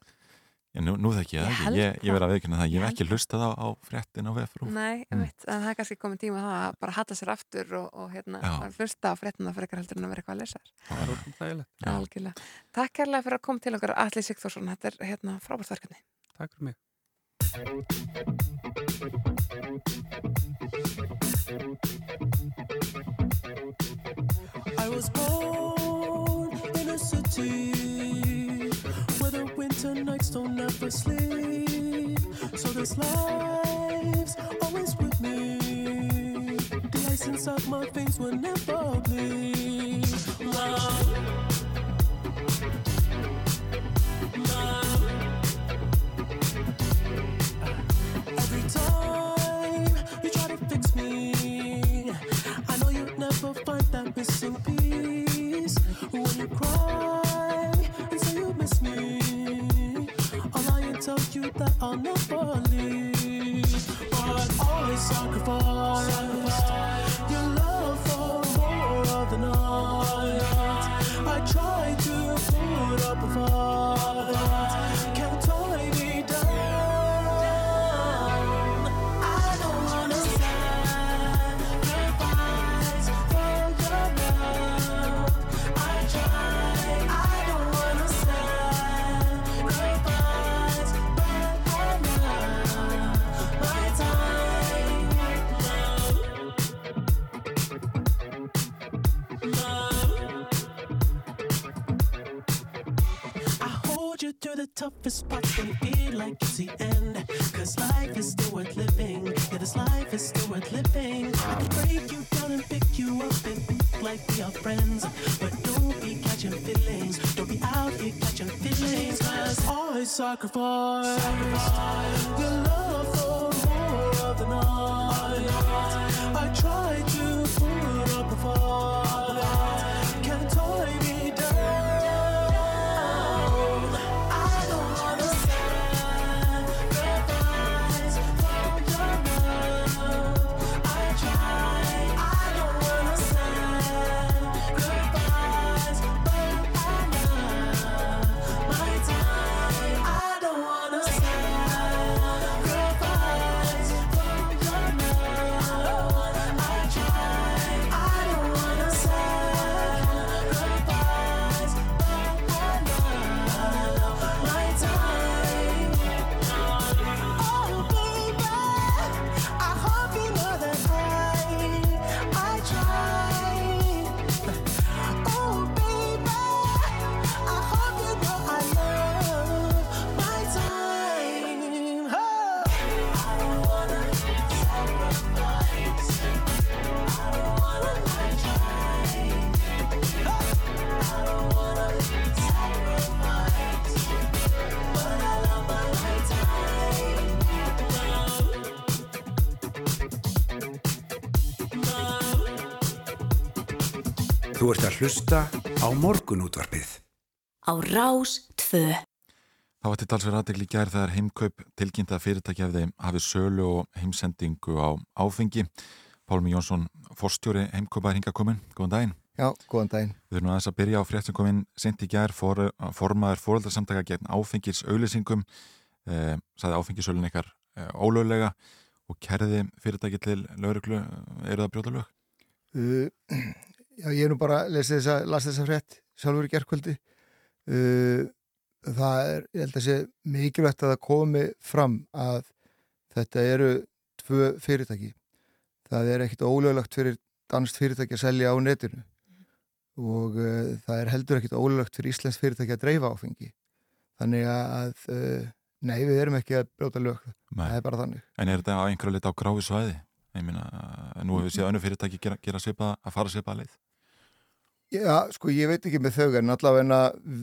Já, nú, nú þekki ég Ég það. Ég, ég verð að veikina það. Ég hef Ég ekki hlustað á, á fréttin á vefrú. Nei, mm. en það er kannski komið tíma það að bara hata sér aftur og, og hérna, hlusta á fréttina frekar heldur en að vera eitthvað að lesa þér. það er ótrúlega þægilegt. Algjörlega. Takk kærlega fyrir að koma til okkar Alli Sigþórsson, þetta er hérna frábært verkefni. Takk fyrir mig. I was born in a city the winter nights don't ever sleep. So this life's always with me. The ice inside my veins will never bleed. Love. Love. Every time you try to fix me, I know you'll never find that missing piece. When you cry promise me. All I told you that I'll never leave, but always sacrifice. The toughest parts you feel like it's the end. Cause life is still worth living. Yeah, this life is still worth living. I can break you down and pick you up and think like we are friends. But don't be catching feelings. Don't be out here catching feelings. Cause I sacrifice, your love for more of the night. I try to put up a fight. Can't tie me Þú ert að hlusta á morgunútvarpið. Á Rás 2. Það var til talsverð aðdegli gær þegar heimkaup tilkynnta fyrirtæki hefði hafið sölu og heimsendingu á áfengi. Pálmi Jónsson, forstjóri heimkaupa er hinga komin. Góðan daginn. Já, góðan daginn. Við erum aðeins að byrja á frétt sem kom inn sent í gær for, formaður fóröldarsamtaka gegn áfengis auðlýsingum eh, saði áfengisölun ykkar eh, ólöglega og kerði fyrirtæki til lauruglu eru það brjóta lög? Uh, já, ég er nú bara að lesa þessa, þessa frétt sjálfur í gerkvöldi. Uh, það er, ég held að sé mikilvægt að það komi fram að þetta eru tvö fyrirtæki. Það er ekkit ólöglegt fyrir danst fyrirtæki að selja á netinu og uh, það er heldur ekkit ólöglegt fyrir Íslands fyrirtæki að dreifa áfengi. Þannig að, uh, nei, við erum ekki að brjóta lög. Nei. Það er bara þannig. En er þetta á einhverju lit á gráfi svæði? Ég meina, nú hefur við séð önnu fyrirtæki gera, gera svipa, að fara svipa að leið. Já, sko, ég veit ekki með þau en allavega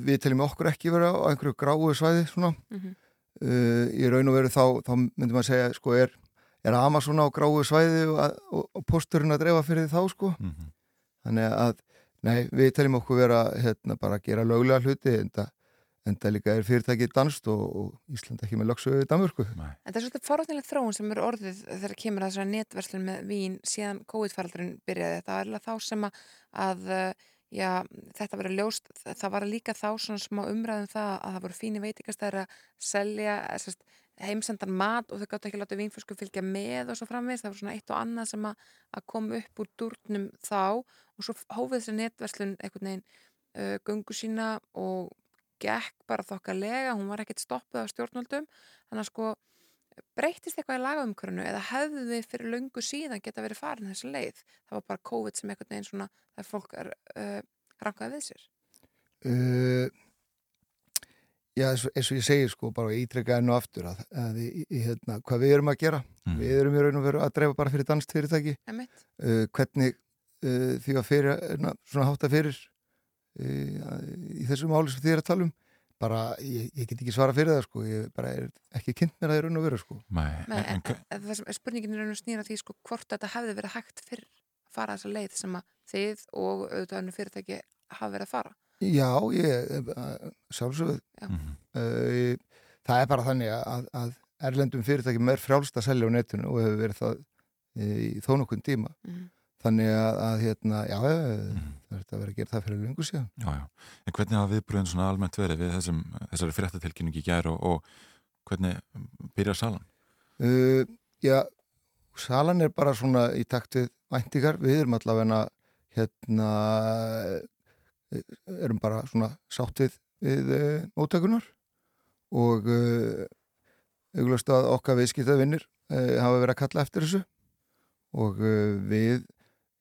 við teljum okkur ekki vera á einhverju gráu svæði svona. Mhm. uh, í raun og veru þá, þá myndum maður segja, sko, er, er Amazon á gráu svæði og, að- og, og posturinn að dreifa fyrir þá, sko. Mm Þannig að, nei, við teljum okkur vera hérna bara að gera löglega hluti en það enda líka er fyrirtækið danst og, og Ísland ekki með lögsögu í Danmörku En það er svolítið forvöldinlega þróun sem er orðið þegar kemur að þessari netverslun með vín síðan COVID-faraldurinn byrjaði. Það er alveg þá sem að, að já, þetta verið ljóst, það var líka þá svona smá umræðum það að það voru fínir veitingastæðir að selja sest, heimsendan mat og þau gáttu ekki að láta vínflösku fylgja með og svo framvegis. Það var svona eitt og annað sem að, að kom upp úr durnum þá og svo hófið þessi netverslun einhvern veginn uh, gungu sína og gekk bara þokkalega, hún var ekkert stoppuð af stjórnvöldum, þannig að sko breytist eitthvað í lagaumkörunu eða hefðu við fyrir löngu síðan geta verið farin þessi leið, það var bara COVID sem einhvern veginn svona, það fólk er uh, rankaði við sér uh, Já, eins og, eins og ég segi sko bara ítrekka enn og aftur að, að í, í, hérna, hvað við erum að gera Mm. við erum í raun og veru að dreifa bara fyrir danst fyrirtæki Einmitt. uh, hvernig uh, því að fyrir na, svona hátta fyrir uh, í þessu máli sem þið er að tala um bara, ég, ég get ekki svara fyrir það sko, ég bara er ekki kynnt mér að það er raun og veru sko. Nei, en, en, en það sem spurningin er raun og snýra því sko hvort þetta hefði verið hægt fyrir að fara þessa leið sem að þið og auðvitað önnu fyrirtæki hafa verið að fara. Já, ég uh, sjálfsögð Mhm. uh, það er bara þannig að, að erlendum fyrirtækjum er frjálst að selja á netinu og hefur verið það uh, í þó nokkun tíma. Mhm. Þannig að, að hérna, já, Mhm. það er að vera að gera það fyrir lengur síðan Já, já. En hvernig hafa viðbröðin svona almennt verið við þessum, þessari fréttatilkynningi í gær og, og hvernig byrjar salan? uh, Já, salan er bara svona í takt við væntingar, við erum allavega hérna eh, erum bara svona sátt við, uh, móttökunar og uh, auglust að okkar viðskiptavinnir hafa verið að kalla eftir þessu og uh, við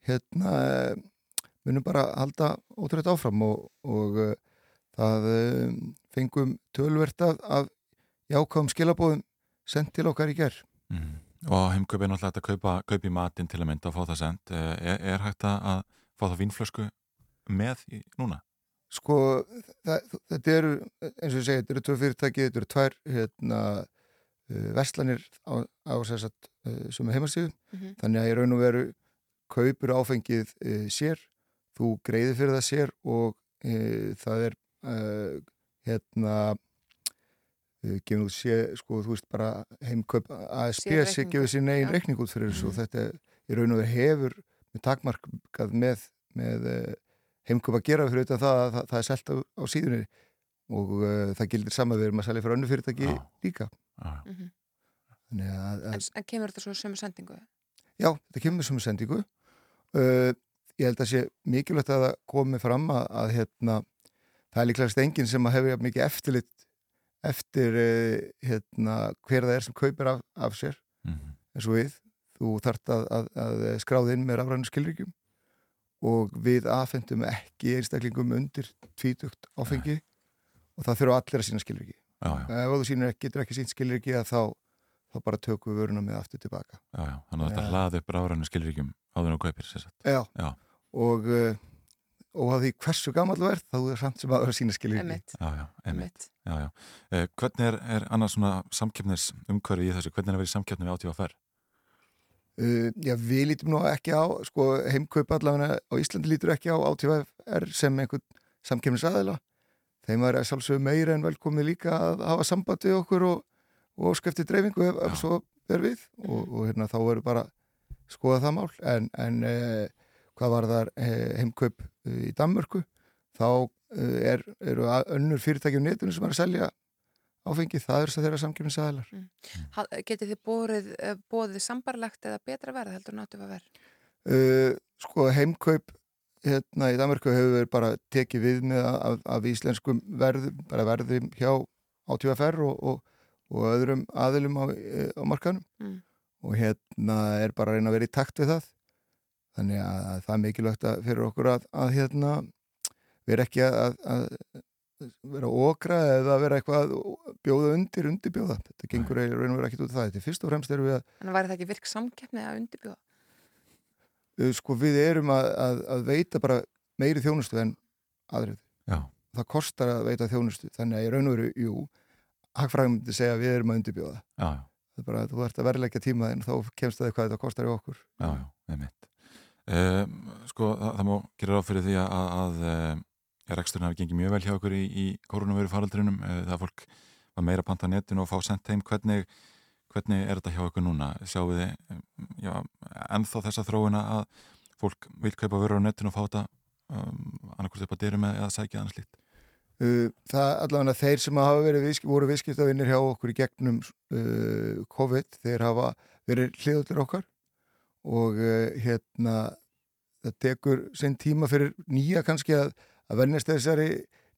hérna eh, munum bara halda ótrúið áfram og, og uh, það uh, fengum tölvert af, jákvæðum skilabóðum sendt til okkar í gerð Mm. Og heimkaup er náttúrulega að kaupa, kaupa í matinn til að mynda og fá það send. Er, er hægt að að fá það vínflösku með í, núna? Sko, það, þetta eru, eins og ég segi, þetta eru tvö fyrirtæki, þetta eru tvær hérna, uh, verslanir á, á sérsagt uh, sem er heimastíðu, Mhm. þannig að ég raun og veru kaupur áfengið uh, sér, þú greiðir fyrir það sér og uh, það er uh, hérna uh, gefur út sé, sko, þú veist bara heimkaup Sér sé gefur sín eigin já. reikning út fyrir þessu og þetta er, í raun og veru hefur með takmarkað með, með uh, heimkaup að gera fyrir auðvitað það að það, það er selt á, á síðunni og uh, það gildir sama við erum að selja fyrir önnu fyrirtæki Já. líka Já, já. Mhm. Þannig að, en, að, en kemur þetta svo sömu sendingu? já, þetta kemur sem sendingu uh, ég held að sé mikilvægt að það komi fram að, að hérna, það er líklegast enginn sem að hefur mikið eftirlit eftir uh, hérna, hver það er sem kaupir af, af sér. Mhm. eins og við þú þart að, að, að skráða inn með rafrænu skilríkjum og við afhendum ekki einstaklingum undir tvítugt áfengi og það þurfa allir að sína já, ef þú sínir ekki, getur ekki sínt skilríki að þá, þá bara tökum við vöruna með aftur tilbaka já, já. Þannig að þetta hlaði upp ráðrannu skilríkjum áður en þú kaupir. Já, Já. og uh, og að því hversu gammal þú ert þá er samt sem að það sína já. Eh, hvernig er, er annars svona samkeppnis umhverfi í þessu? Hvernig er að vera í samkeppni við átífa færr? Uh, já, við lítum nú ekki á sko, heimkaup allavega á Íslandi lítur ekki á átífæður sem einhvern samkemnisaðila þeim var að sjálfsögum meira en velkomið líka að hafa samband við okkur og, og skefti dreifingu ef, ef svo er við og, og hérna, þá verður bara skoða það mál. En, en uh, hvað var þar uh, heimkaup uh, í Danmörku þá uh, er, eru önnur fyrirtæki á netinu sem er að selja áfengi, það er þess að þeirra samkemnisaðilar Ha- Getið þið bórið, bóðið sambarlegt eða betra verð heldur náttu að verð? Uh, sko heimkaup hérna í Danmarku hefur verið bara tekið við með af, af íslenskum verðum, bara verðum hjá átífafær og, og, og öðrum aðilum á, eh, á markanum Mm. og hérna er bara að reyna að vera í takt við það þannig að, að það er mikilvægt að fyrir okkur að, að hérna vera ekki að, að vera okra eða vera eitthvað að bjóða undir, undirbjóða þetta gengur í raun og vera ekkit út af það þetta er fyrst og fremst erum við að En væri það ekki virk samkeppni að undirbjóða? Sko við erum að, að, að veita bara meiri þjónustu en aðrið. Já, Það kostar að veita þjónustu. Þannig að ég raun og veru, jú, hagfræðum myndi segja að við erum að undirbjóða. já, já. Það er bara að þú ert að verðleggja tíma en þá kemst það hvað þetta kostar í okkur. Já, já, einmitt. Um, sko, það, það má gera ráð fyrir því að, að, að reksturinn hafi gengið mjög vel hjá okkur í, í koronaviru faraldrinum, það fólk var meira panta á netinu og fá sendt heim hvernig, hvernig er þetta hjá okkur núna sjáum við já, ennþá þessa þróuna að fólk vil kaupa vörur á netinu og fá þetta um, annarkvæmst upp að dyrum eða sækja annars lít það allavega þeir sem hafa verið viðsk voru viðskiptavinnir hjá okkur í gegnum uh, COVID, þeir hafa verið hliðullir okkar og uh, hérna það tekur sinn tíma fyrir nýja kannski að, að vennast þessari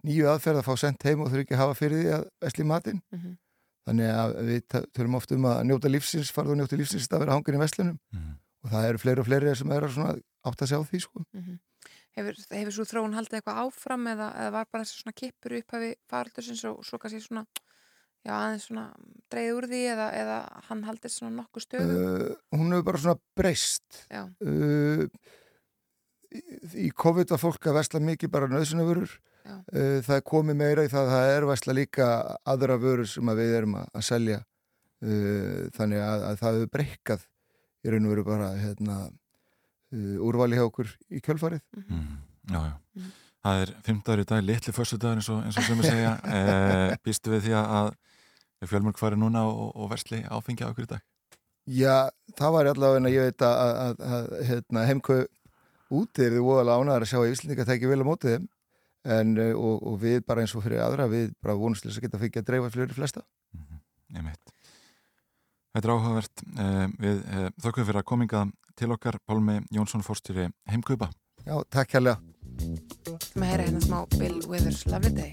nýju aðferð að fá sendt heim og þurfi ekki að hafa fyrir því að vesli matinn mm -hmm. þannig að við tölum oft um að njóta lífsins, farðu að njóta lífsins að vera hangin í veslunum mm -hmm. og það eru fleiri og fleiri sem er að átt að sjá því sko. mm -hmm. Hefur, hefur svo þróun haldið eitthvað áfram eða, eða var bara svona kippur upp hafi faraldursins og svo kannski svona já aðeins svona dreyð úr því eða, eða hann haldið svona nokkuð stöðu? Uh, hún hefur bara svona breyst. Uh, í, í COVID var fólk að vesla mikið bara nöðsunavörur uh, það er komið meira í það að það er vesla líka aðra vörur sem að við erum að, að selja. Þannig að, að það hefur breykað í raun og veru bara hérna úrvali hjá okkur í kjölfarið mm, Já, já mm. Það er 15. dag, litli fyrstudagur eins og, eins og sem ég segja e, Býstu við því að fjölmörg fari núna og, og versli áfengja okkur í dag? Já, það var allavega en ég veit að, að, að hérna, heimkau úti er því óalega ánæðar að sjá að Íslandika tekja vel á mótið þeim en, og, og við bara eins og fyrir aðra við bara vonuslega að geta fengið að dreifa fyrir flesta mm -hmm. Ég meit Þetta er áhugavert. Eh, við eh, þökkum fyrir að kominga til okkar Pálmi Jónsson fórstýri heimkaupa. Já, takk hérlega. Með heyra hérna smá Bill Withers Lovely Day.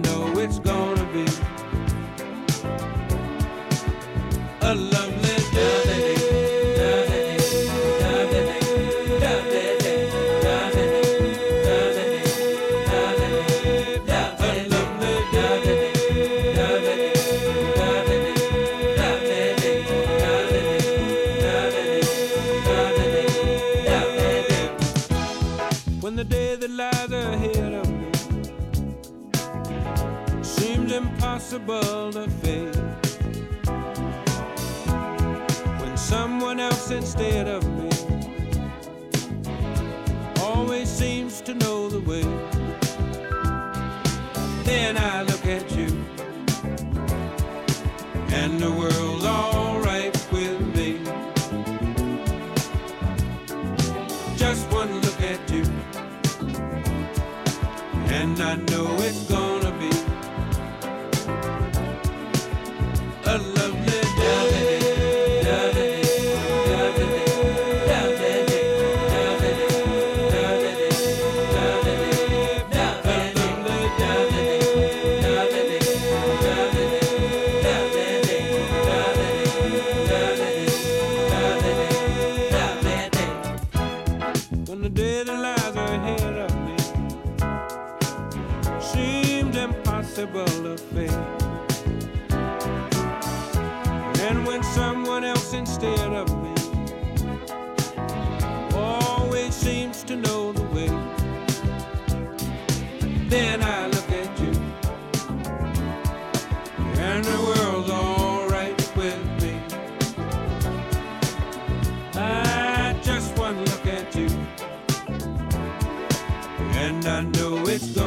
it's the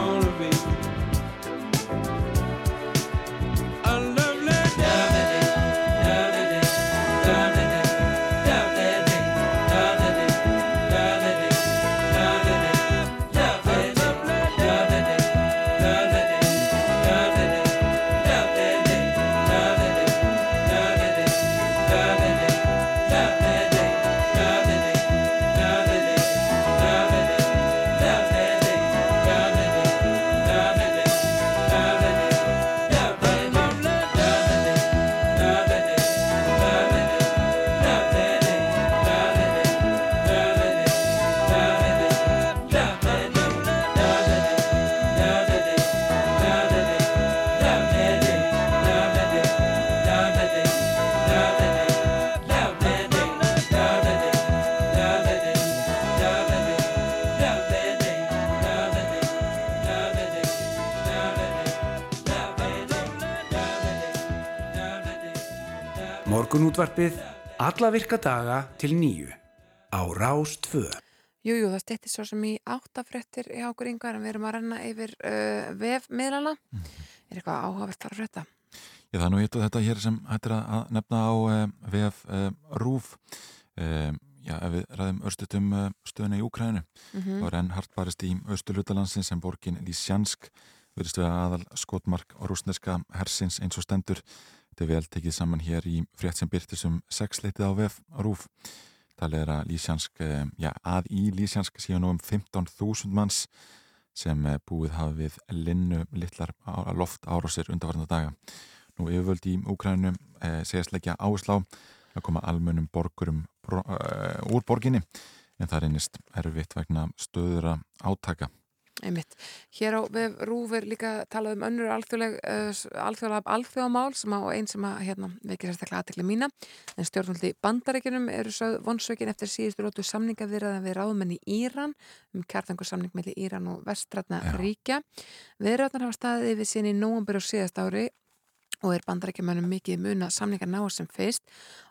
Morgunútvarpið alla virka daga til nýju á Rás 2. Jú, jú, það stýttir svo sem í áttafréttir í ákur yngvar en við erum að renna yfir uh, vefmiðlana. Er eitthvað áhugavert að frétta? Já, það er nú hitt og þetta hér sem hættir að nefna á uh, VF uh, RÚF. Uh, já, ef við ræðum örstutum uh, stöðuna í Úkræninu, Mhm. þá er enn hart barist í austurlutalansin sem borgin Lísjansk verðist við aðal skotmark og rúsneska hersins eins og stendur. Þetta er vel tekið saman hér í frétt sem byrtist um sexleitið á VF RÚF. Talið er að uh, já, að í Lísjansk séu nú um 15.000 manns sem uh, búið hafa við linnu litlar loft árásir undarvarna daga. Nú yfirvöld í Úkræninu eh, segjast leggja áherslu á að koma almennum borgurum bro, uh, úr borginni en það reynist erfitt vegna stöðura átaka. Einmitt. Hér á vef Rúf er líka talað um önnur alþjóðleg, uh, alþjóðlega alþjóðamál sem á einn sem að hérna, vekir sérstaklega aðtekli mína. En stjórnvöldi bandaríkjunum eru sögð vonsveikin eftir síðustu lótu samninga viðraðan við ráðmenn í Íran um kjartangur samning melli Íran og vestrætna ríkja. Viðræðan hafa staðið yfir sín í nóumbur og síðast ári og er bandarækjumönnum mikið muna samningar ná sem fyrst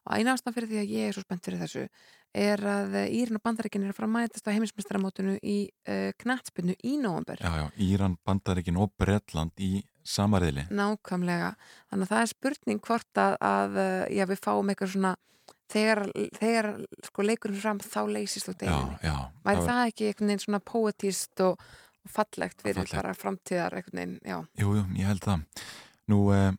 og eina ástæðan fyrir því að ég er svo spennt fyrir þessu er að Íran og bandarækjun er að fara að mætast á heimismestaramótunu í uh, knattspinnu í nóvember Já, já, Íran, Bandaríkin og Bretland í samariðli. nákvæmlega, þannig að það er spurning hvort að, að uh, já, við fáum eitthvað svona þegar, þegar sko, leikurinn fram þá leysist Já, deginni já. væri var- það ekki einhvern veginn svona poetist og, og fallegt fyrir framtíðar einhvern veginn, já, Jú, jú, ég held það. Nú, eh,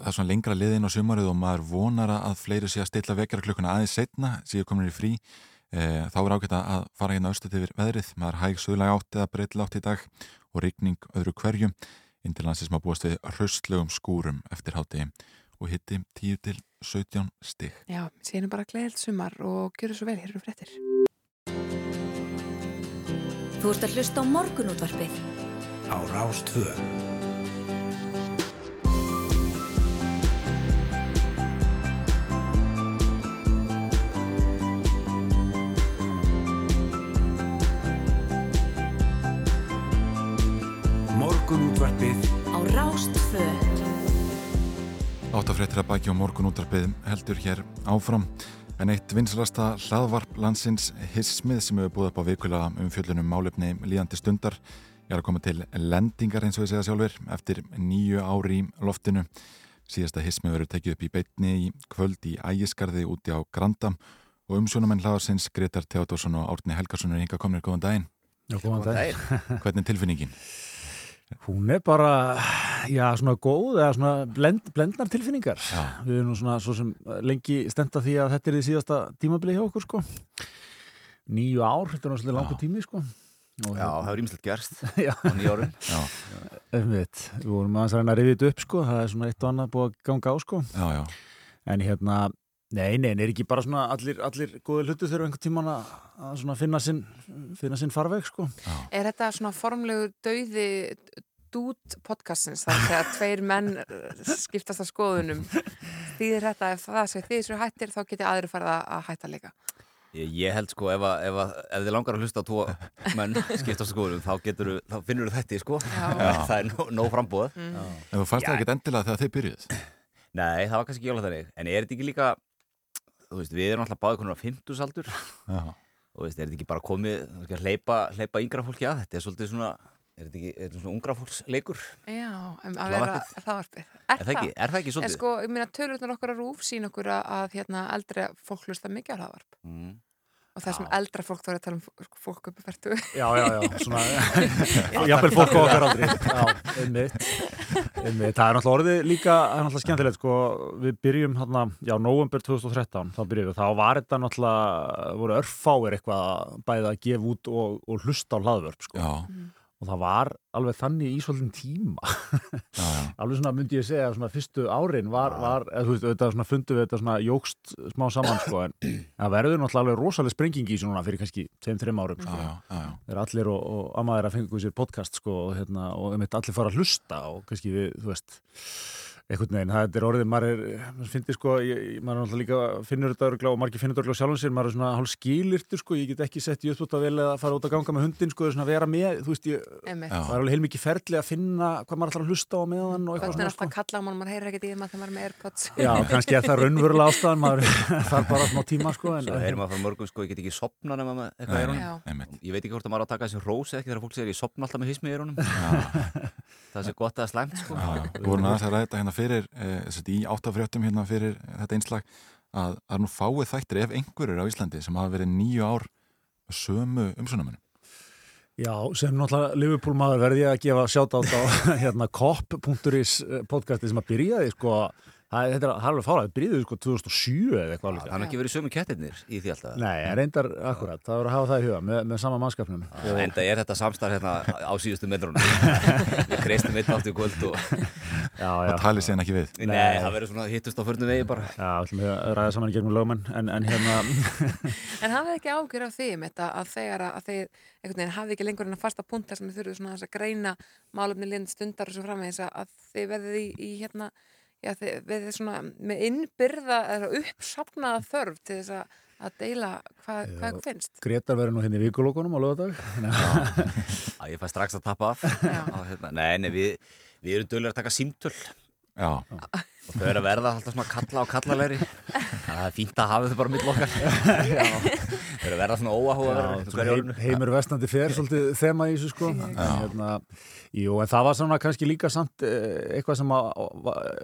það er svona lengra liðin á sumarið og maður vonar að fleiri sé að stilla vekjarklukkuna aðeins setna, séu komin í frí. Eh, þá er ágætt að fara hérna austur yfir veðrið. Maður hæg sögulega átt eða breytilega átt í dag og rigning öðru hverjum. Inn til landsins maður búast við hraustlegum skúrum eftir hátegi og hitti 10 til 17 stig. já, séum bara gleðilt sumar og gjöru svo vel, hér eru fréttir Þú ert að hlusta á morgunútvarpið á Rás Áttafréttir að baki og morgun útarpið heldur hér áfram. En eitt vinsalasta hlaðvarp landsins Hismið sem hefur búið upp á vikulega umfjöllunum málefni líðandi stundar er að koma til lendingar eins og ég segja sjálfur eftir nýju ári í loftinu. Síðasta Hismið verður tekið upp í beitni í kvöld í ægiskarði úti á Granda og umsjónumenn hlaðarsins Gretar Theodorsson og Árni Helgarsson er hinga komnir góðan daginn. Já, góðan daginn. Hvernig er tilfinningin? Hún er bara, já, svona góð eða svona blend, blendnar tilfinningar. Já. Við erum nú svona svo sem lengi stenda því að þetta er því síðasta tímabili hjá okkur, sko. Nýju ár, þetta er náttúrulega langur tími, sko. Og Já, það er ímslegt gerst á. Einmitt, við vorum aðeins að reyna að rifja þetta upp, sko. Það er svona eitt og annað búið að ganga á, sko. Já, já. En hérna, nei, nei, er ekki bara svona allir, allir góði hlutu þurfa einhvern tíman að, að svona finna sinn, finna sinn farveg, sko. Er þetta svona formlegur dauði dút podcastins þar þegar tveir menn uh, skiptast á skoðunum þýðir þetta ef það sé þið svo hættir þá geti aðri farið að- að hætta líka Ég, ég held sko ef, að, ef, að, ef þið langar að hlusta á tvo menn skiptast skoðum þá, getur, þá finnur þú þetta sko. Já. það er nóg, nóg frambúð Mm. En þú fannst það ekkert endilega þegar þið byrjuð? Nei, það var kannski ekki alveg þannig en er þetta ekki líka veist, við erum alltaf báðið konar á 50 aldur Já. og veist, er þetta ekki bara komið að hleypa, hleypa yngra fólki að þetta er svolítið svona er þetta ekki er þetta svona ungra fólks leikur Já, um, að vera Hlaðvarpið. Er það ekki- er það ekki En svolítið? sko, ég meina, tölurnar okkar að rúf sín okkur að, að hérna, eldri fólk hlusta mikið á hlaðvarp mm. Og það sem eldra fólk þá er að tala um fólk- uppi færtu Já, já, já, svona, jafnvel fólk á okkar aldrei. Já, einmitt, einmitt. Það er náttúrulega orðið líka, það er náttúrulega skemmtilegt, sko, við byrjum hérna, já, november 2013, þá byrjum við, þá var þetta náttúrulega, voru örfáir eitthvað bæðið að gefa út og, og hlusta á hlaðvörp, sko. Já. Og það var alveg þannig í svolítinn tíma. Alveg svona myndi ég segja, svona fyrstu árin var, var eða, þú veist, þetta svona fundu við þetta svona jógst smá saman, sko, en það verður náttúrulega alveg rosalega sprenging í svona fyrir kannski 2-3 árum, sko. Já, já, já. Þeir allir og, og amaðir að fengu sér podcast, sko, og, hérna, og um allir fara að hlusta og kannski við, þú veist, einhvern veginn, það er orðið, maður er maður finnir sko, ég, maður er alltaf líka finnur þetta örgla og margir finnur þetta örgla sjálfum sér maður er svona hálf skilirtur sko, ég get ekki sett í uppbútt að að fara út að ganga með hundin sko, svona vera með, þú veist, ég, Einmitt. það er alveg heilmikið ferli að finna hvað maður ætlar að hlusta á meðan og eitthvað Hvernig er svona alltaf að kalla á mann, maður heyrir ekkert í þeim að þeim er með Airpods Já, kannski er það raunverulega ástæðan maður þarf bara smá tíma sko en, Svo heyrir maður frá mörgum sko, ég get ekki sopna nema með eitthvað í eyrunum. Ég veit ekki hvort að maður á að taka þessi rós ekki þegar fólk segir ég sopna alltaf með hismi í eyrunum. það sé gott eða slæmt sko. Við að fyrir eh, í áttafréttum hérna fyrir þetta einslag að það er nú fáið þættir ef einhverjur á Íslandi sem hafa verið nýju ár sömu umsjónamunum Já, sem náttúrulega Liverpool maður verði að gefa sjátt á hérna kop.is podcasti sem að byrjaði sko, er það er alveg fárað, það byrjaði sko 2007 eða eitthvað Það hann ekki verið sömu kettirnir í því alltaf. Nei, en reyndar akkurat, það voru að hafa það í huga með, með sama mannskapnum. Og enda er þetta samstarf hérna á síðustu metrunum. Við kreistum eitt átt í kvöld og... Já, Það talið séðan ekki við. Nei, það verður svona hittust á förnum vegi bara. Já, ætlum við að ræða saman í gegnum lögmenn en, en hérna En hafið ekki ágjör af því með þetta að þegar að þið einhvern veginn hafið ekki lengur en að fasta punta sem þið þurfið svona að greina málefni lind stundar og svo framvegis að- að þið verðið í, í hérna já þið verðið svona með innbyrða eða uppsapnaða þörf til þess að, að deila hvað, hvað ykkur finnst. Gretar verður nú hérna í vikulókunum á lögadag Já, ég fæ strax að tappa af. Á, hérna, nei, nei, við, við erum dölur að taka símtöl. Já. Og þau eru að verða alltaf svona kalla á kallalegri. Það er fínt að hafa þau bara mitt okkar. Þau eru að verða svona svona heim, heimur vestandi fer svolítið þema í þessu sko en, hérna, jú, en það var svona kannski líka samt eh, eitthvað sem að,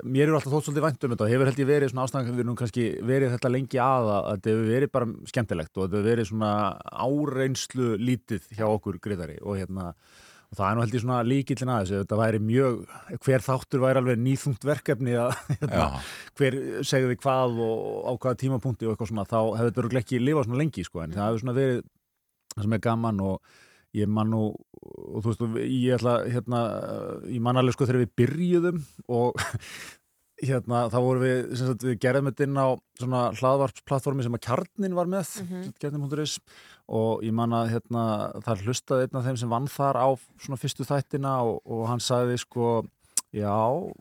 mér eru alltaf þótt svolítið vænt um þetta og hefur held ég verið svona ástæðan við erum kannski verið þetta lengi að að þetta hefur verið bara skemmtilegt og þetta hefur verið svona áreynslu lítið hjá okkur griðari og hérna og það er nú held ég svona líkillin að þessu þetta væri mjög, hver þáttur væri alveg nýþungt verkefni að hérna, hver segði hvað og á hvaða tímapunkti og eitthvað svona, þá hefur þetta örugglega ekki lifað svona lengi sko, en það hefur svona verið það sem er gaman og ég man nú og þú veist, ég ætla hérna, ég man alveg sko þegar við byrjuðum og hérna, þá vorum við, sem sagt, við gerðum þetta inn á svona hlaðvarpsplattformi sem að kjarnin var með, mm kjarnin.is og ég man að hérna, það hlustaði einn af þeim sem vann þar á svona fyrstu þættina og, og hann sagði sko Já,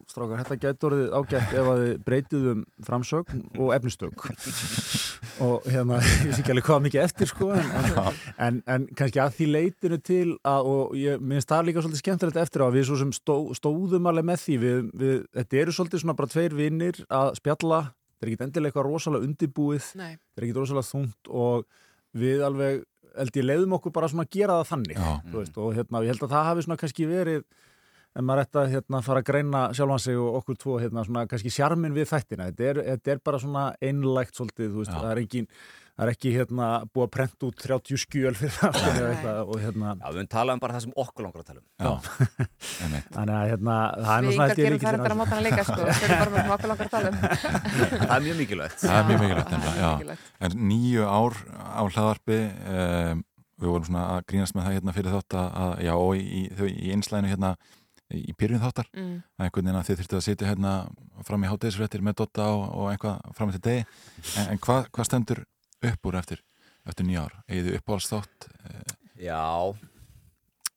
strákar, þetta gæti orðið ágætt ef að þið breytið um framsögn og efnistök og hérna, ég sé ekki alveg hvað mikið eftir sko, en, en, en, kannski að því leitinu til að, og ég minnst það líka svolítið skemmtilegt eftir á að við svo sem stó, stóðum alveg með því, við, við, þetta eru svolítið svona bara tveir vinnir að spjalla þetta er ekki endilega eitthvað rosalega undibúið Nei. þetta er ekki rosalega þungt og við alveg, held ég, leiðum okkur bara svona að gera það þannig, veist, og hérna, ég held að það hafi svona kannski verið en maður ætti að hérna, fara að greina sjálfan sig og okkur tvo, hérna, svona kannski sjarmin við þættina, þetta er, þetta er bara svona einlægt svolítið, þú veist, það er engin það er ekki hérna búið að prenta út 30 skjöl fyrir eitthvað og hérna Já, við höfum talað um bara það sem okkur langar að tala um. Já, þannig að hérna það er það þetta á mótana líka sko. Að tala um. Það er mjög mikilvægt. Það er mjög mikilvægt. En nýju ár á hlaðarpi um, við vorum svona að grínast með það hérna fyrir þátt að, að já, og í, í, í einslæðinu hérna í byrjun þáttar. Mm. að einhvern veginn að þið þurftu að sitja hérna fram í hátegisfréttir með Dotta og, og eitthvað fram til degi. En, en hvað hva stendur upp úr eftir, eftir nýja ár? Egið þið uppáhaldsþátt? Já,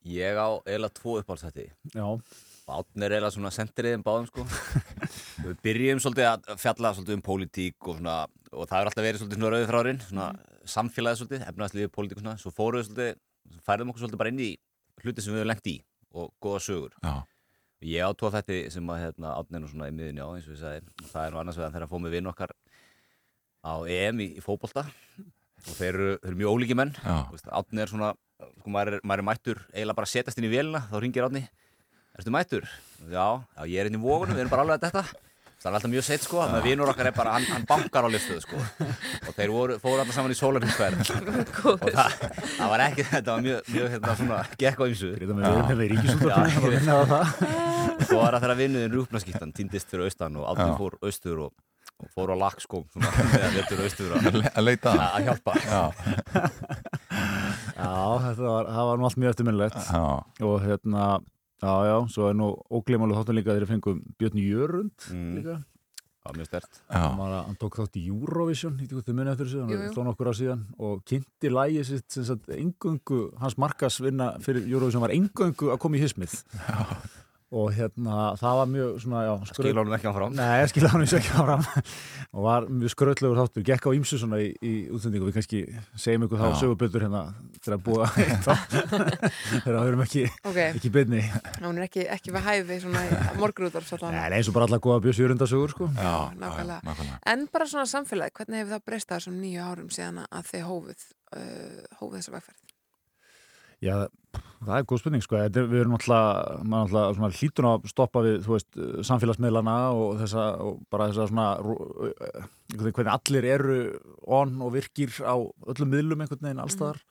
ég á eiginlega tvo uppáhaldsætti. Já. Bátn er eiginlega svona sendriðin báðum sko. við byrjum svolítið að fjalla svolítið um pólitík og svona, og það er alltaf verið svolítið svona rauðið frárinn, svona samfélagið svolítið, efnaðsliðið, pólitík og svona, svo fóruð við svolítið, svo færðum okkur svolítið bara inn í hluti sem við höfum lengt í og góða sögur. Já. Ég á tvo þetta sem að hérna átnin og svona í miðunni á eins og ég sagði, það er nú annars vegar þegar að fóð með vinn okkar á EM í, í fótbolta. Og þeir eru, þeir eru mjög ólíki menn. Átni er svona, sko, maður, er, maður er mættur eiginlega bara setjast inn í vélina þá ringir átni, ertu mættur? Já, já, ég er inn í vógunum, við erum bara alveg að þetta það er alltaf mjög seitt sko, þannig að vinnur okkar er bara hann, hann bankar á listuðu sko. Og þeir voru, fóru alltaf saman í sólarhinsverð og það, það var ekki þetta var mjög, mjög hérna svona, gekk á ymsu Ríkisútvarpinu, það. Var að og þegar vinnuðin rúpnaskýttan týndist fyrir austan og átni Já. fór austur og, og fór á svona, þegar vetur austur að, leita að. að hjálpa Já. Já, var, það var nú allt mjög eftirminnilegt Já. og hérna, já, já, svo er nú óglemalega þáttan líka þegar við fengum Björn Jörund Mm. líka Já, mjög stert hann, var, tók þátt í Eurovision, ekki hvað þið munið eftir þessu, hann Jú, jú. er slón okkur á síðan og kynnti lægi sitt sem sagt engöngu, hans markasvinna fyrir Eurovision var engöngu að koma í hismið og hérna það var mjög svona já, skraut- skila honum ekki áfram. Nei, ég skila honum ekki áfram og var mjög skröldlegur þáttur gekk á ýmsu svona í, í útsendingu við kannski segjum ykkur þá söguböldur hérna til að búa þegar við erum ekki, Ok. ekki byrni Hún er ekki, ekki við hæfi svona morgunútvarps Nei, nei, eins og bara allar góða björs jörundasögur sko. Já, nákvæmlega. En bara svona samfélagi, hvernig hefur það breyst það þessum nýju árum síðan að þið hófuð, uh, hófuð þessa vegferð? Já, það er góð spurning sko. Er- við erum alltaf, maður alltaf svona hlítun að stoppa við, þú veist, samfélagsmiðlana og þessa, og bara þessa svona eh, einhvern veginn hvernig allir eru on og virkir á öllum miðlum einhvern veginn allstaðar